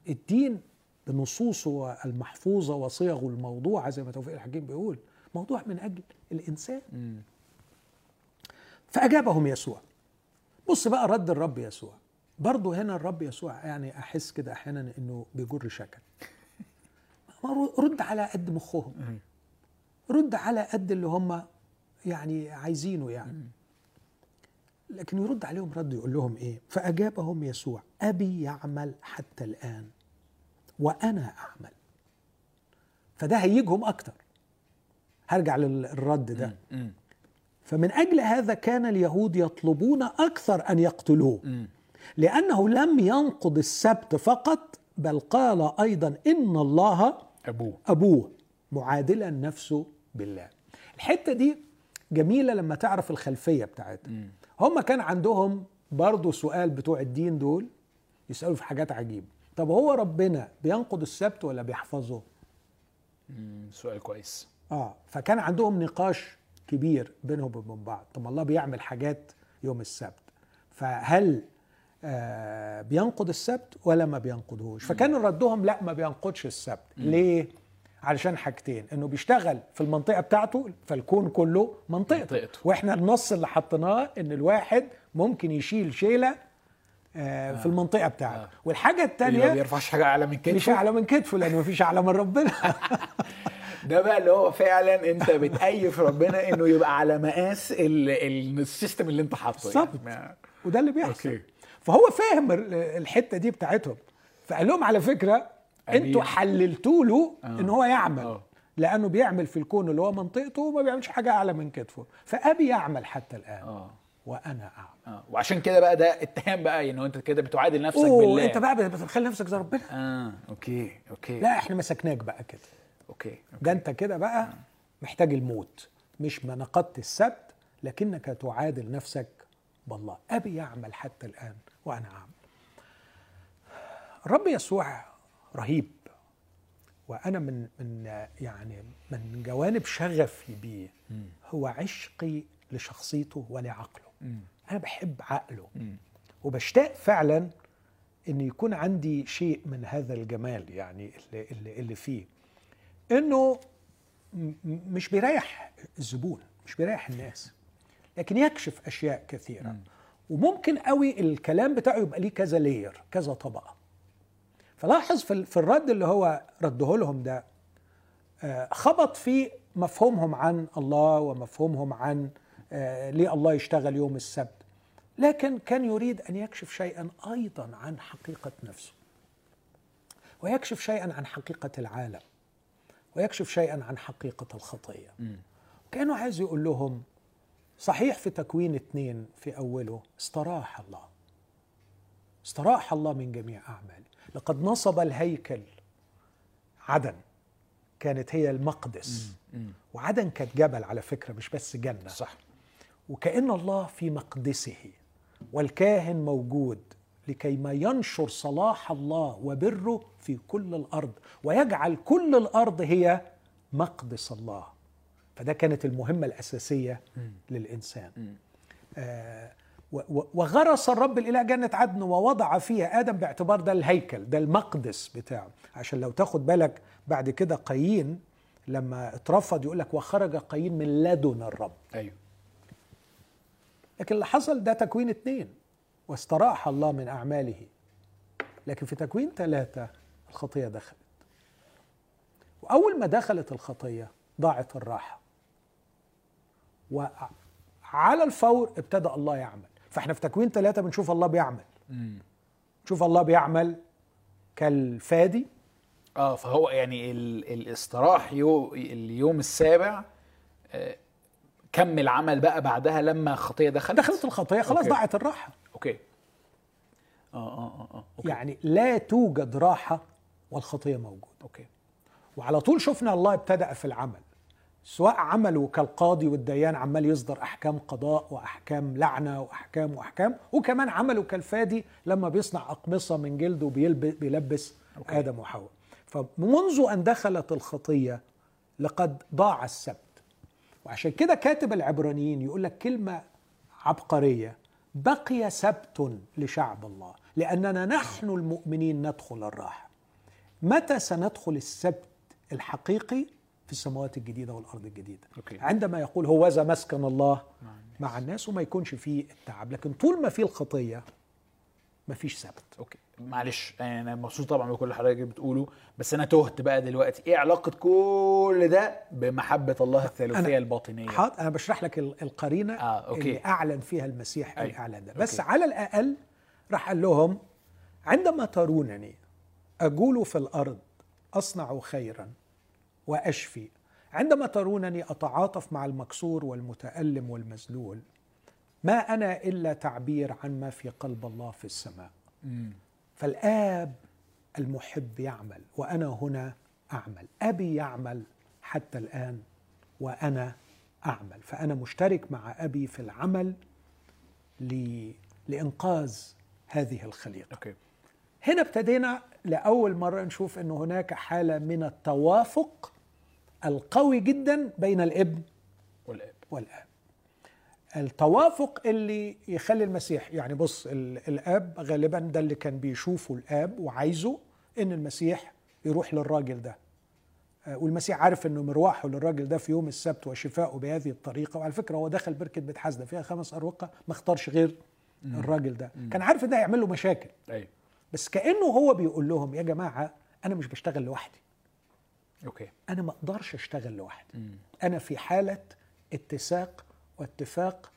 الدين بنصوصه المحفوظه وصيغه الموضوعه زي ما توفيق الحكيم بيقول موضوع من أجل الإنسان. مم. فأجابهم يسوع. بص بقى رد الرب يسوع. برضه هنا الرب يسوع يعني أحس كده أحيانا إنه بيجر شكل. رد على قد مخهم. مم. رد على قد اللي هم يعني عايزينه يعني. لكن يرد عليهم رد يقول لهم إيه؟ فأجابهم يسوع أبي يعمل حتى الآن وأنا أعمل. فده هيجهم أكتر. هرجع للرد ده. مم. فمن أجل هذا كان اليهود يطلبون أكثر أن يقتلوه. مم. لأنه لم ينقض السبت فقط بل قال أيضا إن الله أبوه. أبوه معادلا نفسه بالله. الحتة دي جميلة لما تعرف الخلفية بتاعتها. هم كان عندهم برضو سؤال بتوع الدين دول يسألوا في حاجات عجيبة. طب هو ربنا بينقض السبت ولا بيحفظه. سؤال كويس. آه فكان عندهم نقاش كبير بينهم وبين بعض. طب الله بيعمل حاجات يوم السبت. فهل آه بينقض السبت ولا ما بينقضهوش؟ فكان ردهم لا ما بينقضش السبت. ليه؟ علشان حاجتين إنه بيشتغل في المنطقة بتاعته فالكون كله منطقته, منطقته. وإحنا النص اللي حطيناه إن الواحد ممكن يشيل شيلة آه في المنطقة بتاعته. آه. والحاجة اللي ما الثانية بيرفعش حاجة أعلى من مش كده أعلى من كتفه لأنه مفيش أعلى من ربنا. ده بقى اللي هو فعلا أنت بتقيف ربنا إنه يبقى على مقاس ال- ال- ال system اللي أنت حاطه بالظبط. يعني. وده اللي بيحصل. okay. فهو فاهم ال- الحتة دي بتاعتهم. فقال لهم على فكرة. أنتوا حللتوا له آه. إن هو يعمل. آه. لأنه بيعمل في الكون اللي هو منطقته وما بيعملش حاجة أعلى من كتفه فأبي يعمل حتى الآن. آه. وأنا أعمل. آه. وعشان كده بقى ده اتهام بقى انه أنت كده بتعادل نفسك أوه بالله. أنت بقى بتخلي نفسك زي ربنا. آه okay okay. لا إحنا مسكناك بقى كده. أوكي ده انت كده بقى محتاج الموت. مش ما نقضت السبت لكنك تعادل نفسك بالله. أبي يعمل حتى الآن وأنا أعمل. الرب يسوع رهيب وأنا من من يعني من جوانب شغفي بيه هو عشقي لشخصيته ولعقله. أنا بحب عقله. وبشتاق فعلا إن يكون عندي شيء من هذا الجمال يعني اللي اللي, اللي فيه. إنه مش بيريح الزبون مش بيريح الناس لكن يكشف أشياء كثيرة. وممكن قوي الكلام بتاعه يبقى ليه كذا لير كذا طبقة. فلاحظ في الرد اللي هو رده لهم ده آه، خبط في مفهومهم عن الله ومفهومهم عن آه، ليه الله يشتغل يوم السبت. لكن كان يريد أن يكشف شيئا أيضا عن حقيقة نفسه. ويكشف شيئا عن حقيقة العالم. ويكشف شيئا عن حقيقة الخطية. كأنه عايز يقول لهم صحيح في تكوين اثنين في أوله استراح الله. استراح الله من جميع اعماله لقد نصب الهيكل. عدن. كانت هي المقدس. وعدن كانت جبل على فكرة مش بس جنة. صح. وكأن الله في مقدسه والكاهن موجود. لكي ما ينشر صلاح الله وبره في كل الأرض ويجعل كل الأرض هي مقدس الله. فده كانت المهمة الأساسية للإنسان. آه وغرس الرب الإله جنة عدن ووضع فيها آدم باعتبار ده الهيكل ده المقدس بتاعه. عشان لو تاخد بالك بعد كده قايين لما اترفض يقول لك وخرج قايين من لدن الرب. أيوه. لكن اللي حصل ده تكوين اتنين. واستراح الله من أعماله. لكن في تكوين ثلاثة الخطية دخلت. وأول ما دخلت الخطية ضاعت الراحة. وعلى الفور ابتدأ الله يعمل. فإحنا في تكوين ثلاثة بنشوف الله بيعمل. نشوف الله بيعمل كالفادي. آه فهو يعني ال- استراح يو اليوم السابع آه، كمل عمل بقى بعدها لما الخطية دخلت؟ دخلت الخطية خلاص okay. ضاعت الراحة. okay. آه آه آه آه. okay. يعني لا توجد راحة والخطية موجودة okay. وعلى طول شفنا الله ابتدأ في العمل سواء عمله كالقاضي والديان عمال يصدر أحكام قضاء وأحكام لعنة وأحكام وأحكام وكمان عمله كالفادي لما بيصنع أقمصة من جلد وبيلبس okay. آدم وحواء. فمنذ أن دخلت الخطية لقد ضاع السبت. وعشان كده كاتب العبرانيين يقول لك كلمة عبقرية بقي سبت لشعب الله لأننا نحن المؤمنين ندخل الراحة. متى سندخل السبت الحقيقي؟ في السماوات الجديدة والأرض الجديدة. أوكي. عندما يقول هوذا مسكن الله مع الناس وما يكونش فيه التعب لكن طول ما فيه الخطية ما فيش سبت. okay. معلش يعني أنا مبسوط طبعا بكل اللي حضرتك بتقوله بس أنا تهت بقى دلوقتي إيه علاقة كل ده بمحبة الله الثالوثية الباطنية حاضر أنا بشرح لك ال- القرينة آه، okay. اللي أعلن فيها المسيح أيوة. الإعلان ده بس okay. على الأقل راح قال لهم عندما ترونني اجول في الأرض أصنع خيرا وأشفي عندما ترونني أتعاطف مع المكسور والمتألم والمذلول ما أنا إلا تعبير عن ما في قلب الله في السماء فالآب المحب يعمل وأنا هنا أعمل. أبي يعمل حتى الآن وأنا أعمل. فأنا مشترك مع أبي في العمل ل... لإنقاذ هذه الخليقة. أوكي. هنا ابتدينا لأول مرة نشوف إن هناك حالة من التوافق القوي جدا بين الإبن والآب. والآب. التوافق اللي يخلي المسيح يعني بص ال- الاب غالبا ده اللي كان بيشوفه الاب وعايزه إن المسيح يروح للراجل ده. آه، والمسيح عارف إنه مروحه للراجل ده في يوم السبت وشفائه بهذه الطريقة. وعلى فكرة هو دخل بركة بيت حسده فيها خمس أروقة ما اختارش غير الراجل ده. كان عارف ان ده هيعمل له مشاكل. أيوه. بس كأنه هو بيقول لهم يا جماعة أنا مش بشتغل لوحدي. أوكي. أنا ما أقدرش أشتغل لوحدي. أنا في حالة اتساق واتفاق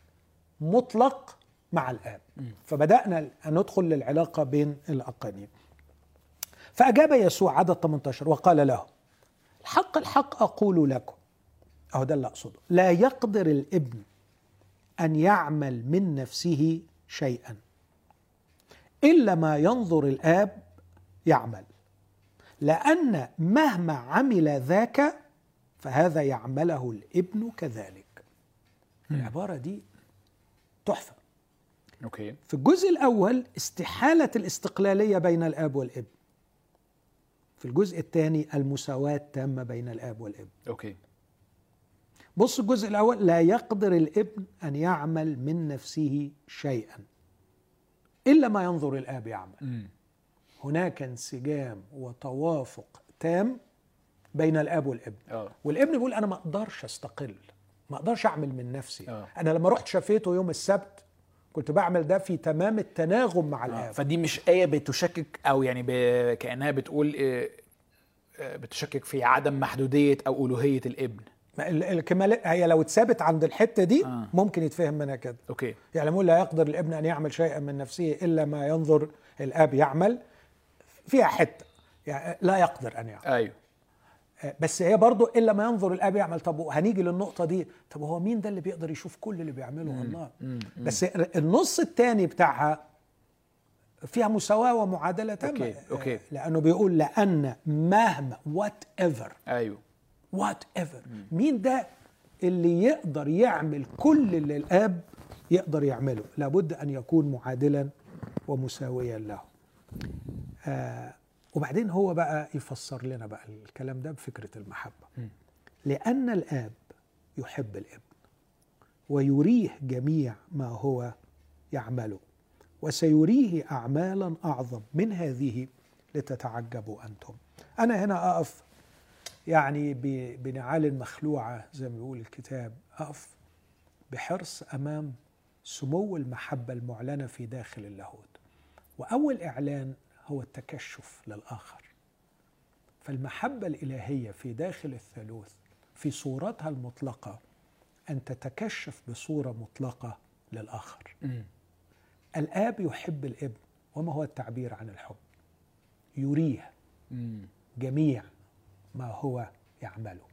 مطلق مع الآب. فبدأنا أن ندخل للعلاقة بين الأقانيم. فأجاب يسوع عدد 18 وقال له الحق الحق أقول لكم. أهو ده اللي أقصده. لا يقدر الابن أن يعمل من نفسه شيئا. إلا ما ينظر الآب يعمل. لأن مهما عمل ذاك فهذا يعمله الابن كذلك. العبارة دي تحفة. okay. في الجزء الأول استحالة الاستقلالية بين الآب والابن في الجزء الثاني المساواة التامه بين الآب والابن okay. بص الجزء الأول لا يقدر الإبن أن يعمل من نفسه شيئا إلا ما ينظر الآب يعمل. امم هناك انسجام وتوافق تام بين الآب والابن آه. والإبن بيقول أنا ما أقدرش أستقل. ما أقدرش اعمل من نفسي. آه. أنا لما رحت شفيته يوم السبت كنت بعمل ده في تمام التناغم مع آه. الاب فدي مش آية بتشكك أو يعني ب... كأنها بتقول آه، آه، بتشكك في عدم محدودية أو ألوهية الابن. ما ال- الكمال هي لو اتثبت عند الحتة دي آه. ممكن يتفهم منها كده. أوكي. يعني يقول لا يقدر الابن أن يعمل شيئا من نفسه إلا ما ينظر الآب يعمل فيها حتة. يعني لا يقدر أن يعمل. أيوه. بس هي برضو إلا ما ينظر الآب يعمل طب هنيجي للنقطة دي طب هو مين ده اللي بيقدر يشوف كل اللي بيعمله؟ الله. بس النص الثاني بتاعها فيها مساواة ومعادلة تامة. okay، okay. لأنه بيقول لأن مهما whatever أيوه. whatever مين ده اللي يقدر يعمل كل اللي الآب يقدر يعمله؟ لابد أن يكون معادلا ومساويا له. آه وبعدين هو بقى يفسر لنا بقى الكلام ده بفكرة المحبة. لأن الآب يحب الابن ويريه جميع ما هو يعمله وسيريه اعمالا أعظم من هذه لتتعجبوا أنتم. أنا هنا أقف يعني بنعال مخلوعة زي ما بيقول الكتاب أقف بحرص أمام سمو المحبة المعلنة في داخل اللاهوت. وأول إعلان هو التكشف للآخر. فالمحبة الإلهية في داخل الثالوث في صورتها المطلقة أن تتكشف بصورة مطلقة للآخر. مم. الآب يحب الإبن وما هو التعبير عن الحب؟ يريه مم. جميع ما هو يعمله.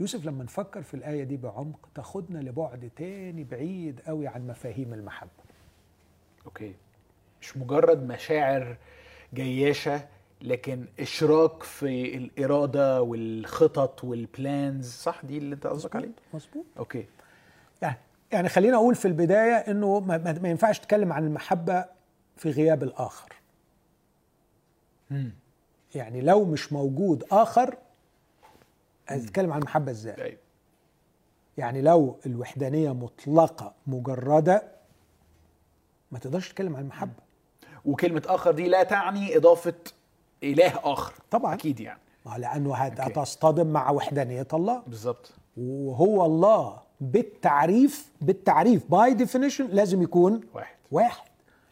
يوسف لما نفكر في الآية دي بعمق تاخدنا لبعد تاني بعيد قوي عن مفاهيم المحبة. أوكي. مش مجرد مشاعر جياشة لكن إشراك في الإرادة والخطط وال plans صح دي اللي أنت قصدك عليه؟ مظبوط okay. يعني يعني خلينا أقول في البداية إنه ما, ما ما ينفعش تتكلم عن المحبة في غياب الآخر. مم. يعني لو مش موجود آخر هتتكلم عن المحبة إزاي؟ أيوه يعني لو الوحدانية مطلقة مجردة ما تقدرش تتكلم عن المحبة. وكلمة آخر دي لا تعني إضافة إله آخر. طبعا. أكيد يعني. okay. هتصطدم مع وحدانية الله. بالظبط وهو الله بالتعريف بالتعريف. by definition لازم يكون واحد. واحد.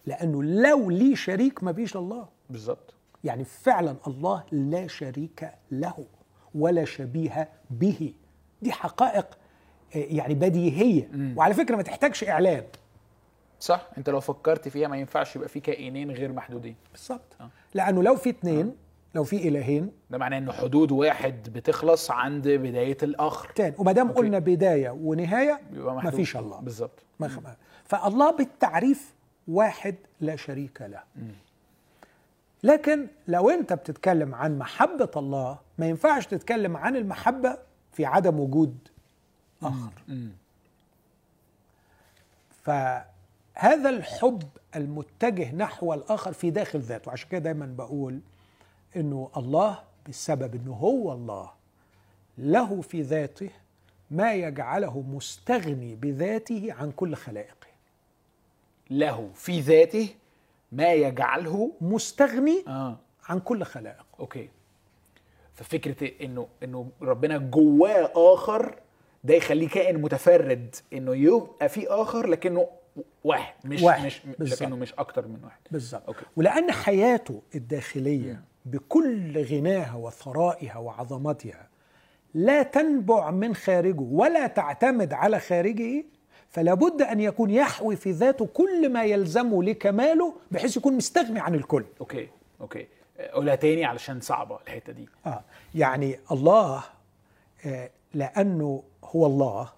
لأنه لو ليه شريك ما بيش الله. بالظبط يعني فعلا الله لا شريك له ولا شبيه به. دي حقائق آه، يعني بديهية. وعلى فكرة ما تحتاجش اعلان صح؟ انت لو فكرت فيها ما ينفعش يبقى في كائنين غير محدودين. بالظبط. آه. لأنه لو في اتنين لو في إلهين ده معناه إن حدود واحد بتخلص عند بداية الأخر. تاني. وما دام. قلنا بداية ونهاية يبقى ما فيش الله. بالظبط. فالله بالتعريف واحد لا شريك له. لكن لو أنت بتتكلم عن محبة الله ما ينفعش تتكلم عن المحبة في عدم وجود آخر. مم. فهذا الحب المتجه نحو الآخر في داخل ذاته. عشان كده دايما بقول إنه الله بسبب إنه هو الله له في ذاته ما يجعله مستغني بذاته عن كل خلائقه. له في ذاته ما يجعله مستغني آه. عن كل خلائقه. أوكي. ففكرة إنه إنه ربنا جواه آخر ده يخليه كائن متفرد إنه يبقى في آخر لكنه واحد مش واحد، مش بالظبط. لكنه مش أكتر من واحد. بالظبط. ولأن حياته الداخلية بكل غناها وثرائها وعظمتها لا تنبع من خارجه ولا تعتمد على خارجه فلا بد أن يكون يحوي في ذاته كل ما يلزمه لكماله بحيث يكون مستغني عن الكل. okay okay. قولها تاني علشان صعبة الحتة دي. آه يعني الله آه لأنه هو الله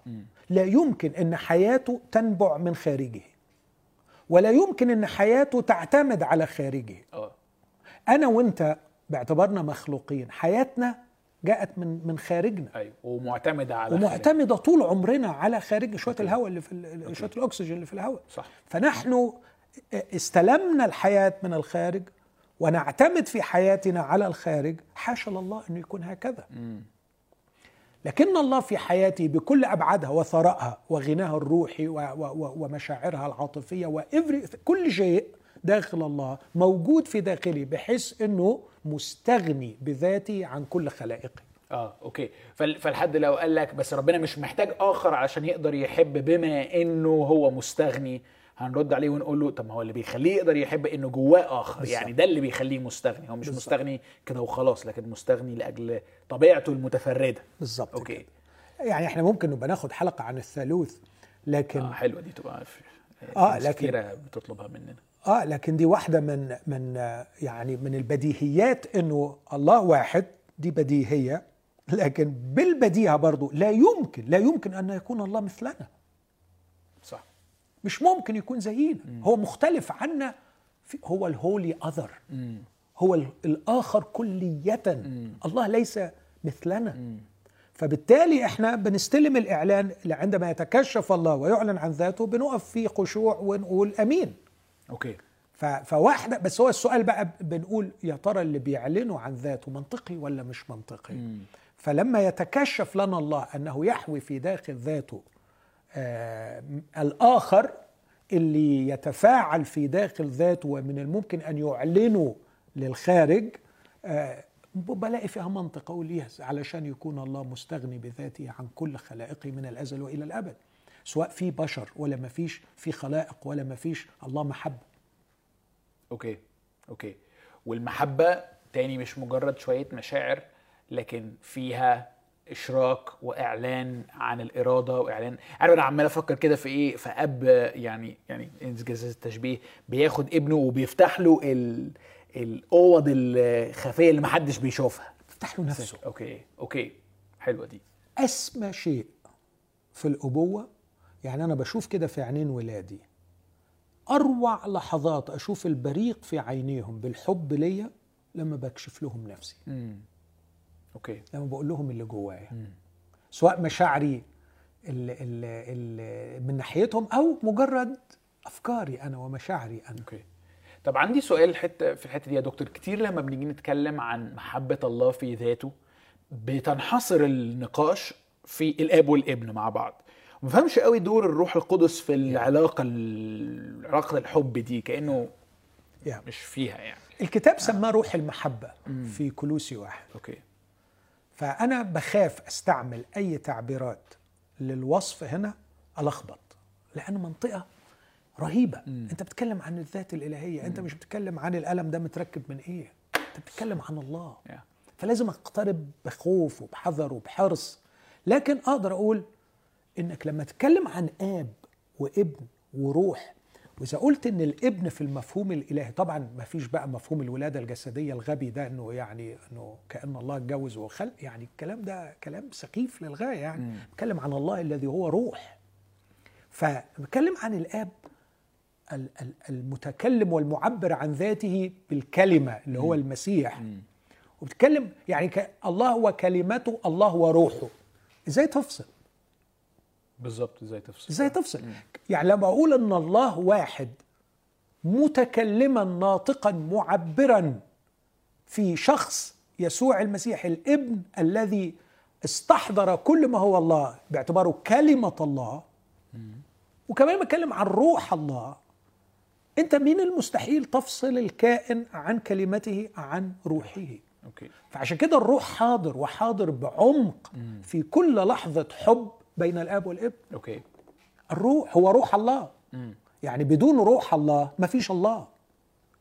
لا يمكن إن حياته تنبع من خارجه ولا يمكن إن حياته تعتمد على خارجه. آه. أنا وأنت باعتبارنا مخلوقين حياتنا جاءت من من خارجنا. أيوه ومعتمدة على خارج. ومعتمدة طول عمرنا على خارج شوية أوكي. الهواء اللي في شوية الأكسجين اللي في الهواء. صح. فنحن استلمنا الحياة من الخارج ونعتمد في حياتنا على الخارج حاشا لله انه يكون هكذا. لكن الله في حياتي بكل أبعادها وثرائها وغناها الروحي ومشاعرها العاطفية وإفري كل شيء داخل الله موجود في داخلي بحيث إنه مستغني بذاتي عن كل خلائقي آه okay. فال- فالحد لو قال لك بس ربنا مش محتاج آخر علشان يقدر يحب بما إنه هو مستغني هنرد عليه ونقول له طب ما هو اللي بيخليه يقدر يحب إنه جواه آخر بالظبط. يعني ده اللي بيخليه مستغني هو مش بالظبط. مستغني كده وخلاص لكن مستغني لأجل طبيعته المتفردة بالظبط okay كده. يعني إحنا ممكن نبقى ناخد حلقة عن الثالوث لكن آه حلوة دي تبقى في آه، ناس لكن- كتيره بتطلبها مننا آه لكن دي واحدة من من آه، يعني من البديهيات إنه الله واحد دي بديهية لكن بالبديهة برضو لا يمكن لا يمكن أن يكون الله مثلنا مش ممكن يكون زينا. هو مختلف عنا في هو الهولي اذر هو ال- الآخر كلية. الله ليس مثلنا. فبالتالي إحنا بنستلم الإعلان عندما يتكشف الله ويعلن عن ذاته بنقف في خشوع ونقول آمين. أوكي. فواحدة بس هو السؤال بقى بنقول يا ترى اللي بيعلنوا عن ذاته منطقي ولا مش منطقي؟ فلما يتكشف لنا الله أنه يحوي في داخل ذاته آه الآخر اللي يتفاعل في داخل ذاته ومن الممكن أن يعلنه للخارج آه بلاقي فيها منطق أقول yes علشان يكون الله مستغني بذاته عن كل خلائقه من الأزل وإلى الأبد سواء في بشر ولا ما فيش في خلائق ولا ما فيش الله محبه. okay okay. والمحبة تاني مش مجرد شوية مشاعر لكن فيها إشراك وإعلان عن الإرادة وإعلان عارف أنا عمال أفكر كده في إيه في أب يعني يعني إن جاز التشبيه بياخد ابنه وبيفتح له ال الأوض الخفية اللي محدش بيشوفها. افتح له نفسه. okay okay حلوة دي. أسمى شيء في الأبوة يعني أنا بشوف كده في عينين ولادي أروع لحظات أشوف البريق في عينيهم بالحب ليا لما بكشف لهم نفسي. امم okay. لما بقول لهم اللي جوايا. سواء مشاعري ال ال ال من ناحيتهم أو مجرد أفكاري أنا ومشاعري أنا. okay. طب عندي سؤال حتة في الحتة دي يا دكتور. كتير لما بنيجي نتكلم عن محبة الله في ذاته بتنحصر النقاش في الآب والابن مع بعض. ما بفهمش قوي دور الروح القدس في العلاقة ال- علاقة الحب دي كأنه مش فيها يعني. الكتاب سماه روح المحبة في كلوسي واحد. okay. فأنا بخاف أستعمل أي تعبيرات للوصف هنا ألخبط لأن منطقة رهيبة. مم. أنت بتتكلم عن الذات الإلهية أنت مش بتتكلم عن الألم ده متركب من إيه؟ أنت بتتكلم عن الله. Yeah. فلازم أقترب بخوف وبحذر وبحرص. لكن أقدر أقول إنك لما تتكلم عن آب وابن وروح وإذا قلت إن الابن في المفهوم الإلهي طبعا ما فيش بقى مفهوم الولادة الجسدية الغبي ده إنه يعني إنه كأن الله اتجوز وخلق يعني الكلام ده كلام سخيف للغاية يعني. بتكلم عن الله الذي هو روح. فبتكلم عن الآب ال- ال- المتكلم والمعبر عن ذاته بالكلمة اللي هو المسيح. وبتكلم يعني الله هو كلمته الله هو روحه. إزاي تفصل؟ بالظبط إزاي تفصل؟ إزاي تفصل؟ يعني لما أقول إن الله واحد متكلما ناطقا معبرا في شخص يسوع المسيح الابن الذي استحضر كل ما هو الله باعتباره كلمة الله وكمان بتكلم عن روح الله أنت من المستحيل تفصل الكائن عن كلمته عن روحه؟ okay. فعشان كده الروح حاضر وحاضر بعمق في كل لحظة حب بين الآب والابن okay. الروح هو روح الله. يعني بدون روح الله ما فيش الله.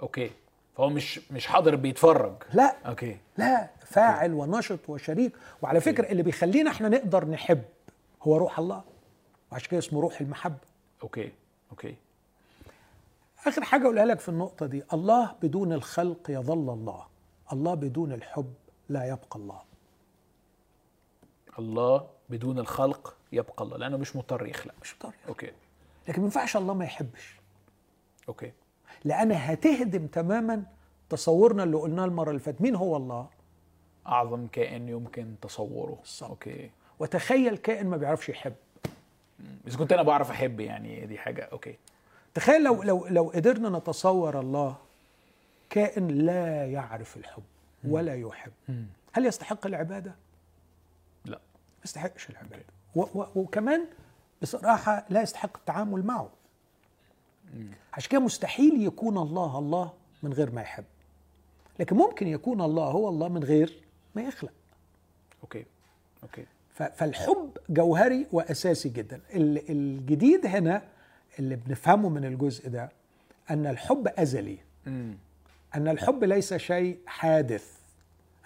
okay. فهو مش مش حاضر بيتفرج. لا. okay. لا. فاعل ونشط وشريك. وعلى فكرة اللي بيخلينا إحنا نقدر نحب هو روح الله. وعشان كده اسمه روح المحبة. okay. okay. آخر حاجة أقولها لك في النقطة دي. الله بدون الخلق يظل الله. الله بدون الحب لا يبقى الله. الله بدون الخلق يبقى الله لأنه مش مضطر يخلق. مش مضطر okay. لكن ما ينفعش الله ما يحبش. okay. لأن هتهدم تماما تصورنا اللي قلناه المرة اللي فاتت. مين هو الله؟ أعظم كائن يمكن تصوره. بالظبط. okay. وتخيل كائن ما بيعرفش يحب. إذا كنت أنا بعرف أحب يعني دي حاجة. okay. تخيل لو لو لو قدرنا نتصور الله كائن لا يعرف الحب ولا يحب. هل يستحق العبادة؟ لا. ما يستحقش العبادة. وكمان بصراحة لا يستحق التعامل معه. عشان كده مستحيل يكون الله الله من غير ما يحب. لكن ممكن يكون الله هو الله من غير ما يخلق. okay. okay. فالحب جوهري وأساسي جدا. ال- الجديد هنا اللي بنفهمه من الجزء ده أن الحب أزلي. أن الحب ليس شيء حادث.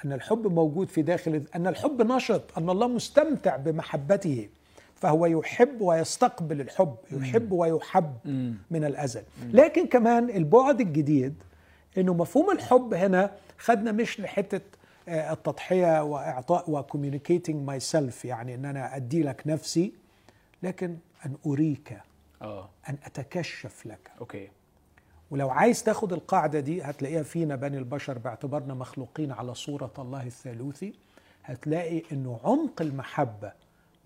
أن الحب موجود في داخل أن الحب نشط أن الله مستمتع بمحبته فهو يحب ويستقبل الحب يحب ويحب من الأزل. لكن كمان البعد الجديد إنه مفهوم الحب هنا خدنا مش لحتة آه، التضحية وإعطاء و communicating myself يعني إن أنا أدي لك نفسي لكن أن أريك آه. أن أتكشف لك. okay. ولو عايز تاخد القاعدة دي هتلاقيها فينا بني البشر باعتبارنا مخلوقين على صورة الله الثالوثي. هتلاقي إنه عمق المحبة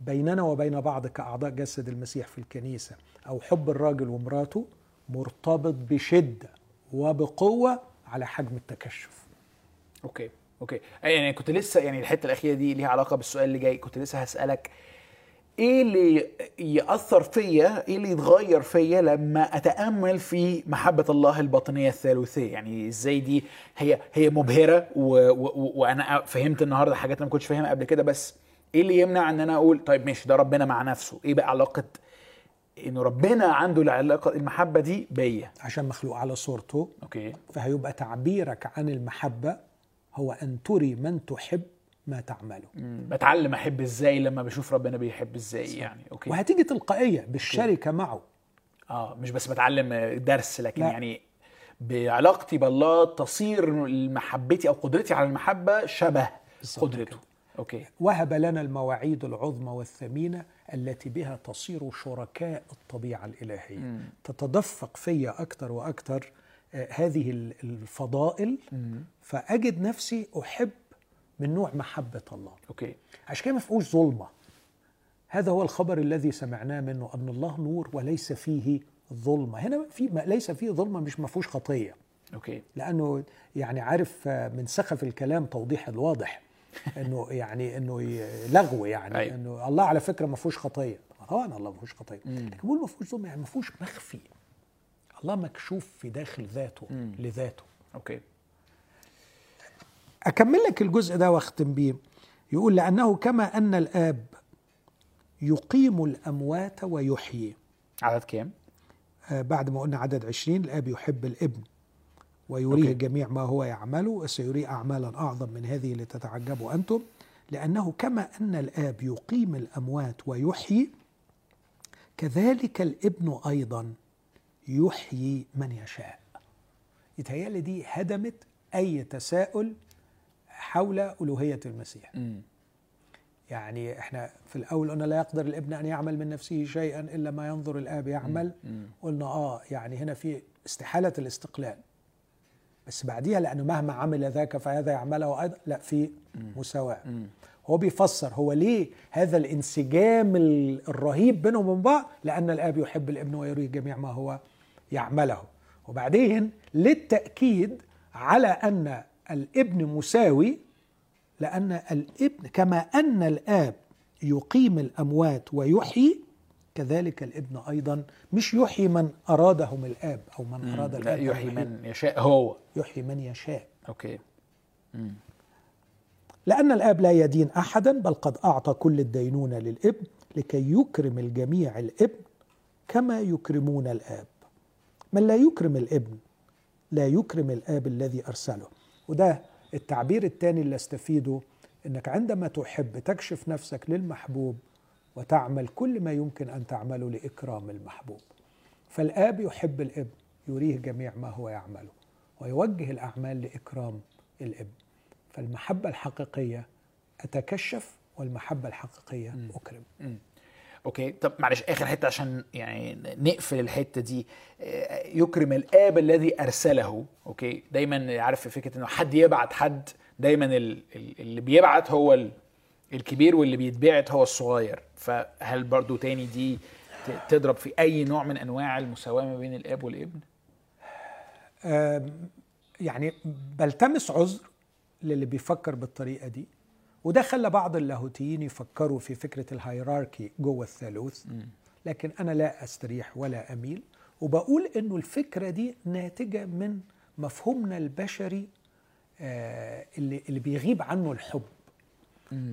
بيننا وبين بعض كأعضاء جسد المسيح في الكنيسة أو حب الراجل ومراته مرتبط بشدة وبقوة على حجم التكشف. أوكي okay. يعني كنت لسه يعني الحتة الأخيرة دي ليها علاقة بالسؤال اللي جاي. كنت لسه هسألك إيه اللي يأثر فيا إيه اللي يتغير فيا لما أتأمل في محبة الله الباطنية الثالوثيه يعني إزاي دي هي هي مبهرة و و وأنا فهمت النهارده حاجات أنا ما كنتش فاهمها قبل كده بس إيه اللي يمنع إن أنا أقول طيب ماشي ده ربنا مع نفسه؟ إيه بقى علاقة انه ربنا عنده العلاقة المحبة دي بيا؟ عشان مخلوق على صورته. okay. فهيبقى تعبيرك عن المحبة هو أن تري من تحب ما تعمله. بتعلم أحب إزاي لما بشوف ربنا بيحب إزاي يعني. okay. وهتيجي تلقائية بالشركة معه. آه مش بس بتعلم درس لكن لا. يعني بعلاقتي بالله تصير محبتي أو قدرتي على المحبة شبه قدرته كده. okay. وهب لنا المواعيد العظمى والثمينة التي بها تصير شركاء الطبيعة الإلهية. تتدفق فيا أكثر وأكثر آه، هذه ال- الفضائل. فأجد نفسي أحب من نوع محبة الله. okay. عشان كده ما فيهوش ظلمة. هذا هو الخبر الذي سمعناه منه أن الله نور وليس فيه ظلمة. هنا في ما ليس فيه ظلمة مش ما فيهوش خطية. okay. لأنه يعني عارف آه، من سخف الكلام توضيح الواضح. إنه يعني إنه لغو يعني. أيوة. إنه الله على فكرة ما فيهوش خطية. طبعا الله ما فيهوش خطية. لكن بقول ما فيهوش ظلمة يعني ما فيهوش مخفي. الله مكشوف في داخل ذاته مم. لذاته. okay. أكمل لك الجزء ده وأختم بيه. يقول لأنه كما أن الآب يقيم الأموات ويحيي. عدد كام؟ آه، بعد ما قلنا عدد عشرين الآب يحب الابن ويريه okay. جميع ما هو يعمله وسيريه أعمالا أعظم من هذه لتتعجبوا أنتم. لأنه كما أن الآب يقيم الأموات ويحيي كذلك الابن أيضا يحيي من يشاء. يتهيألي دي هدمت أي تساؤل حول ألوهية المسيح. امم يعني إحنا في الأول قلنا لا يقدر الابن أن يعمل من نفسه شيئا إلا ما ينظر الآب يعمل. قلنا آه يعني هنا في استحالة الاستقلال. بس بعديها لأنه مهما عمل ذاك فهذا يعمله أيضا. لا في مساواة. هو بيفسر هو ليه هذا الانسجام ال- الرهيب بينهم وبين بعض؟ لأن الآب يحب الابن ويريه جميع ما هو يعمله. وبعدين للتأكيد على أن الابن مساوي لأن الابن كما أن الآب يقيم الأموات ويحيي كذلك الابن أيضا مش يحيي من أرادهم الآب أو من أراد لا الآب أن يحيي من يشاء هو. يحيي من يشاء. أوكي. مم. لأن الآب لا يدين أحدا بل قد أعطى كل الدينونة للابن لكي يكرم الجميع الابن كما يكرمون الآب. من لا يكرم الابن لا يكرم الآب الذي أرسله. وده التعبير الثاني اللي أستفيده إنك عندما تحب تكشف نفسك للمحبوب وتعمل كل ما يمكن أن تعمله لإكرام المحبوب. فالآب يحب الابن يريه جميع ما هو يعمله ويوجه الأعمال لإكرام الابن فالمحبة الحقيقية أتكشف والمحبة الحقيقية أكرم. Okay؟ طب معلش آخر حتة عشان يعني نقفل الحتة دي. آه، يكرم الآب الذي أرسله. Okay؟ دايما عارف فكرة إنه حد يبعت حد. دايما ال- ال- اللي بيبعت هو ال- الكبير واللي بيتبعت هو الصغير. فهل برضو تاني دي تضرب في أي نوع من أنواع المساواة ما بين الآب والابن؟ يعني بلتمس عذر للي بيفكر بالطريقة دي. وده خلى بعض اللاهوتيين يفكروا في فكرة الهيراركي جوه الثالوث لكن أنا لا أستريح ولا أميل وبقول إنه الفكرة دي ناتجة من مفهومنا البشري آه، اللي اللي بيغيب عنه الحب.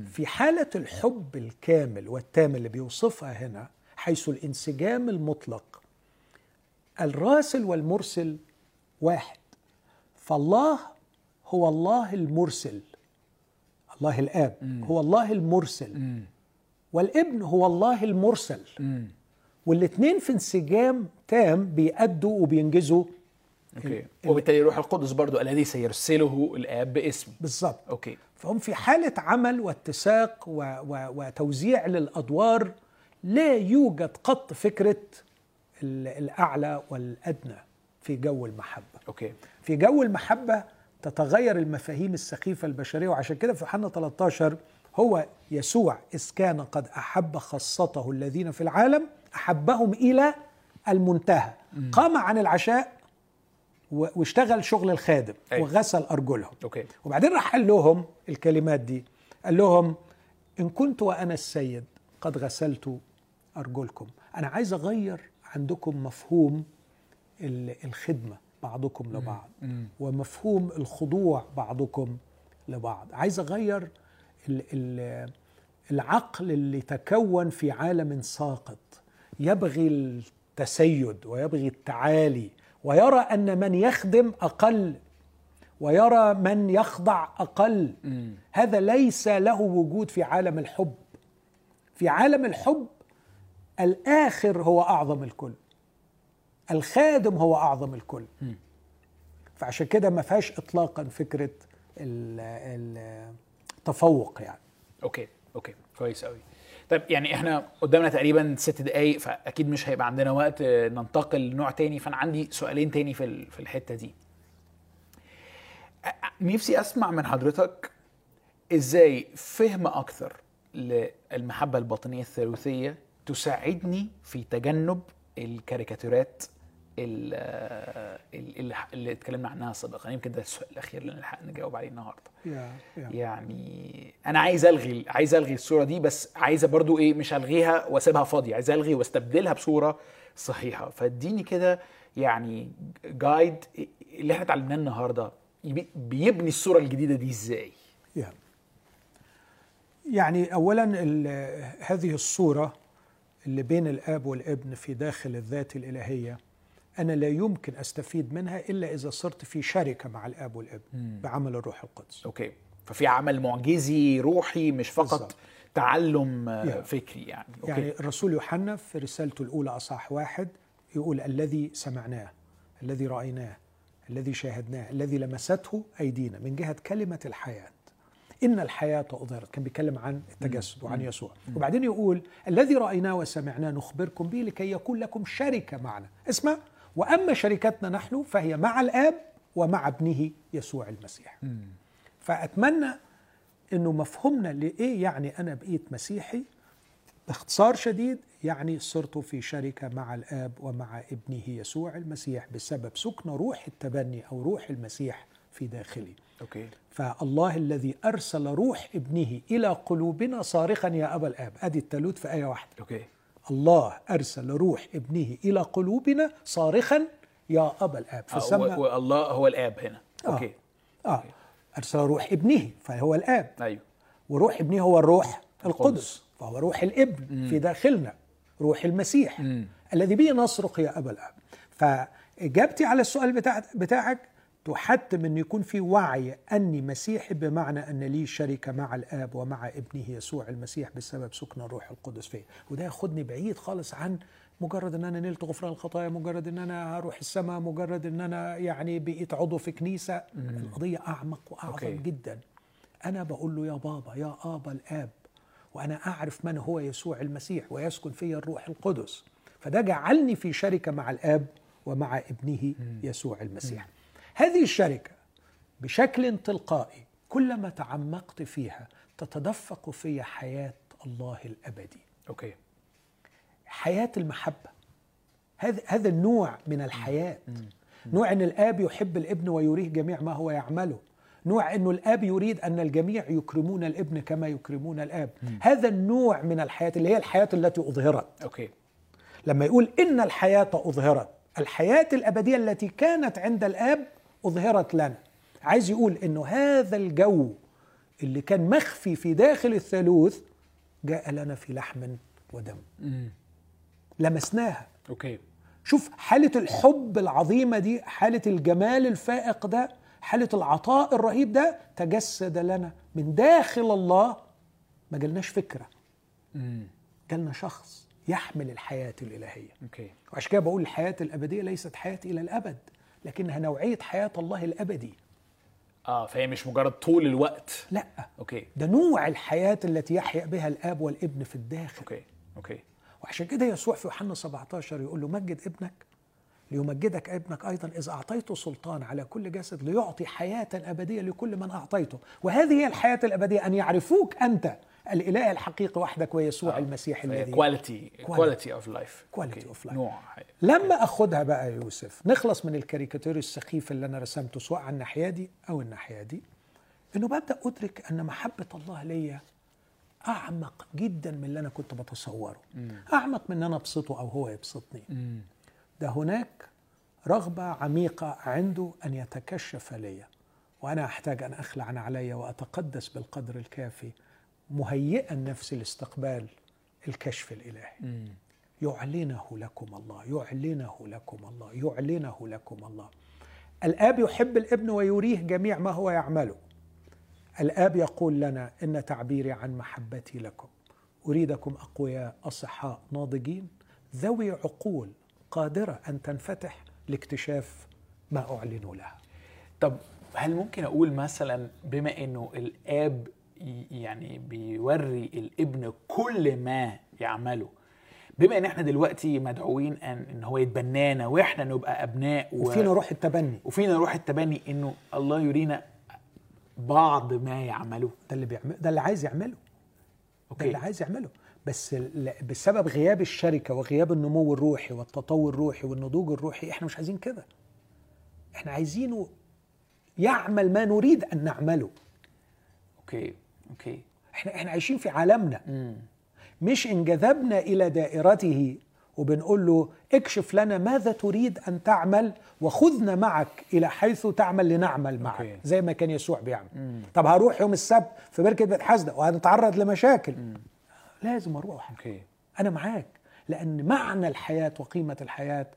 في حالة الحب الكامل والتام اللي بيوصفها هنا حيث الانسجام المطلق الراسل والمرسل واحد فالله هو الله المرسل. الله الآب هو الله المرسل. والابن هو الله المرسل. والاثنين في انسجام تام بيأدوا وبينجزوا Okay. وبالتالي روح القدس برضو الذي سيرسله الآب باسم بالظبط. Okay. فهم في حالة عمل واتساق و و وتوزيع للأدوار لا يوجد قط فكرة ال- الأعلى والأدنى في جو المحبة. Okay. في جو المحبة تتغير المفاهيم السخيفة البشرية وعشان كده في يوحنا 13 هو يسوع إذ كان قد أحب خاصته الذين في العالم أحبهم إلى المنتهى. قام عن العشاء واشتغل شغل الخادم أيوة. وغسل أرجلهم. Okay. وبعدين راح قال لهم الكلمات دي قال لهم إن كنت وأنا السيد قد غسلت أرجلكم. أنا عايز أغير عندكم مفهوم ال- الخدمة. بعضكم لبعض ومفهوم الخضوع بعضكم لبعض. عايز ال- العقل اللي تكون في عالم ساقط. يبغي التسيد ويبغي التعالي ويرى أن من يخدم أقل ويرى من يخضع أقل. هذا ليس له وجود في عالم الحب. في عالم الحب الآخر هو أعظم الكل. الخادم هو أعظم الكل. فعشان كده ما فيهاش اطلاقا فكرة ال- ال- التفوق يعني. okay okay كويس قوي طيب يعني إحنا قدامنا تقريبا ست دقايق فأكيد مش هيبقى عندنا وقت ننتقل لنوع تاني. فأنا عندي سؤالين تاني في في الحتة دي. نفسي أسمع من حضرتك إزاي فهم أكثر للمحبة الباطنية الثالوثية تساعدني في تجنب الكاريكاتيرات ال- ال- اللي اللي اتكلمنا عنها سابقا. يمكن ده السؤال الأخير اللي نلحق نجاوب عليه النهارده. يعني أنا عايز ألغي عايز ألغي الصورة دي بس عايزه برضو إيه مش الغيها وأسيبها فاضية. عايز ألغي وأستبدلها بصورة صحيحة. فاديني كده يعني guide اللي إحنا اتعلمناه النهارده. بيبني الصورة الجديدة دي إزاي؟ يعني يعني اولا هذه الصورة اللي بين الآب والابن في داخل الذات الإلهية أنا لا يمكن أستفيد منها إلا إذا صرت في شركة مع الآب والابن بعمل الروح القدس. Okay. ففي عمل معجزي روحي مش فقط بالظبط. تعلم يعني. فكري يعني. Okay. يعني الرسول يوحنا في رسالته الأولى أصح واحد يقول الذي سمعناه الذي رأيناه الذي شاهدناه الذي لمسته أيدينا من جهة كلمة الحياة. إن الحياة اظهرت كان بيتكلم عن التجسد وعن يسوع. وبعدين يقول الذي رأيناه وسمعناه نخبركم به لكي يكون لكم شركة معنا. اسمع. وأما شركتنا نحن فهي مع الآب ومع ابنه يسوع المسيح. فأتمنى إنه مفهومنا لإيه يعني أنا بقيت مسيحي؟ باختصار شديد يعني صرت في شركة مع الآب ومع ابنه يسوع المسيح بسبب سكن روح التبني أو روح المسيح في داخلي. Okay. فالله الذي أرسل روح ابنه إلى قلوبنا صارخا يا أبا الآب. أدي التالوت في آية واحدة. Okay. الله أرسل روح ابنه إلى قلوبنا صارخا يا ابا الآب. آه، فسمى و- والله هو الآب هنا. آه. أوكي. آه. أرسل روح ابنه فهو الآب. أيوه. وروح ابنه هو الروح القدس. القدس فهو روح الابن في داخلنا روح المسيح الذي به نصرخ يا ابا الآب. فإجابتي على السؤال بتاع بتاعك تحتم أن يكون في وعي أني مسيحي بمعنى أن لي شركه مع الآب ومع ابنه يسوع المسيح بسبب سكن الروح القدس فيه. وده ياخدني بعيد خالص عن مجرد أن أنا نلت غفران الخطايا مجرد أن أنا هروح السماء مجرد أن أنا يعني بقيت عضو في كنيسة. القضية أعمق وأعظم أوكي. جدا. أنا بقول له يا بابا يا آبا الآب وأنا أعرف من هو يسوع المسيح ويسكن في الروح القدس. فده جعلني في شركة مع الآب ومع ابنه يسوع المسيح. هذه الشركة بشكل تلقائي كلما تعمقت فيها تتدفق في حياة الله الأبدي. Okay. حياة المحبة. هذا هذا النوع من الحياة. نوع إن الآب يحب الابن ويريه جميع ما هو يعمله. نوع انه الآب يريد أن الجميع يكرمون الابن كما يكرمون الآب. هذا النوع من الحياة اللي هي الحياة التي أظهرت. Okay. لما يقول إن الحياة أظهرت الحياة الأبدية التي كانت عند الآب أظهرت لنا. عايز يقول إنه هذا الجو اللي كان مخفي في داخل الثالوث جاء لنا في لحم ودم. لمسناها. Okay. شوف حالة الحب العظيمة دي حالة الجمال الفائق ده حالة العطاء الرهيب ده تجسد لنا. من داخل الله ما جالناش فكرة. جالنا شخص يحمل الحياة الإلهية. Okay. وعشان كده بقول الحياة الأبدية ليست حياة إلى الأبد. لكنها نوعية حياة الله الأبدي. آه فهي مش مجرد طول الوقت. لا okay. ده نوع الحياة التي يحيا بها الآب والابن في الداخل. Okay okay. وعشان كده يسوع في يوحنا 17 يقول له مجد ابنك ليمجدك ابنك أيضا إذ أعطيته سلطان على كل جسد ليعطي حياة أبدية لكل من أعطيته. وهذه هي الحياة الأبدية أن يعرفوك أنت الإله الحقيقي وحدك ويسوع آه. المسيح الذي quality quality of life of life. نوع لما اخدها بقى يا يوسف نخلص من الكاريكاتير السخيف اللي أنا رسمته سواء على الناحية دي أو الناحية دي إنه ببدأ أدرك أن محبة الله ليا أعمق جدا من اللي أنا كنت بتصوره. أعمق من إن أنا أبسطه أو هو يبسطني. امم ده هناك رغبة عميقة عنده أن يتكشف لي وأنا أحتاج أن أخلع عن علي وأتقدس بالقدر الكافي مهيئا نفسي لاستقبال الكشف الإلهي. يعلنه لكم الله يعلنه لكم الله يعلنه لكم الله. الآب يحب الابن ويريه جميع ما هو يعمله. الآب يقول لنا إن تعبيري عن محبتي لكم. أريدكم أقوياء أصحاء ناضجين. ذوي عقول قادرة أن تنفتح لاكتشاف ما أعلن لها. طب هل ممكن أقول مثلا بما إنه الآب ي- يعني بيوري الابن كل ما يعمله. بما ان إحنا دلوقتي مدعوين ان إن هو يتبنانا وإحنا نبقى أبناء و... وفينا روح التبني. وفينا روح التبني انه الله يرينا بعض ما يعمله. ده اللي بيعمل ده اللي عايز يعمله. ده أوكي. اللي عايز يعمله. بس ال- بسبب غياب الشركة وغياب النمو الروحي والتطور الروحي والنضوج الروحي إحنا مش عايزين كده. إحنا عايزينه يعمل ما نريد أن نعمله. Okay. Okay. إحنا إحنا عايشين في عالمنا. امم مش انجذبنا إلى دائرته وبنقول له اكشف لنا ماذا تريد أن تعمل وخذنا معك إلى حيث تعمل لنعمل معك. Okay. زي ما كان يسوع بيعمل. مم. طب هروح يوم السبت في بركة بيت حسده وهنتعرض لمشاكل. لازم أروح. Okay. أنا معاك. لأن معنى الحياة وقيمة الحياة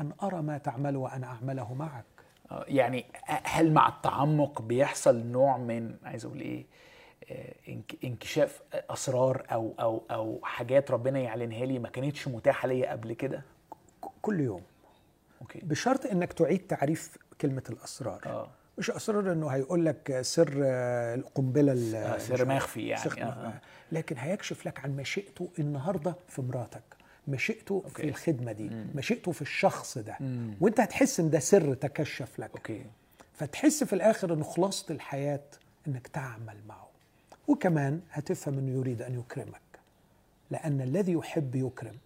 أن أرى ما تعمل وأنا أعمله معك. آه، يعني هل مع التعمق بيحصل نوع من عايز أقول إيه إنكشاف أسرار أو أو أو حاجات ربنا يعلنها لي ما كانتش متاحة ليا قبل كده؟ كل يوم. أوكي. بشرط إنك تعيد تعريف كلمة الأسرار. آه. مش أسرار إنه هيقول لك سر آه، القنبلة ال- آه، سر مخفي يعني، آه،. آه. لكن هيكشف لك عن مشيئته النهارده في مراتك مشيئته في الخدمة دي مشيئته في الشخص ده. مم. وأنت هتحس إن ده سر تكشف لك. أوكي. فتحس في الآخر ان خلاصة الحياة إنك تعمل معه. وكمان هتفهم انه يريد أن يكرمك لأن الذي يحب يكرم.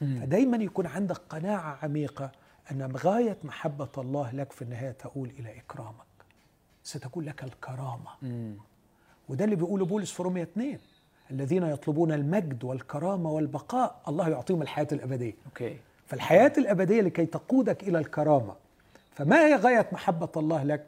فدايما يكون عندك قناعة عميقة أن غاية محبة الله لك في النهاية تؤول إلى إكرامك. ستكون لك الكرامة. وده اللي بيقوله بولس في رومية 2 الذين يطلبون المجد والكرامة والبقاء الله يعطيهم الحياة الأبدية. Okay. فالحياة الأبدية لكي تقودك إلى الكرامة. فما هي غاية محبة الله لك؟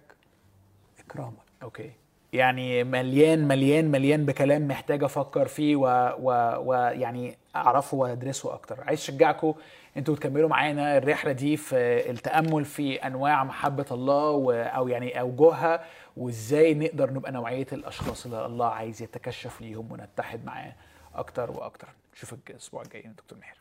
إكرامك. أوكي. يعني مليان مليان مليان بكلام محتاج أفكر فيه ويعني و... و... يعني أعرفه وأدرسه أكتر. عايز أشجعكم أنتوا تكملوا معانا الرحلة دي في التأمل في أنواع محبة الله و... أو يعني اوجهها وإزاي نقدر نبقى نوعية الأشخاص اللي الله عايز يتكشف ليهم ونتحد معاه أكتر وأكتر. نشوفك الأسبوع الجاي دكتور ماهر.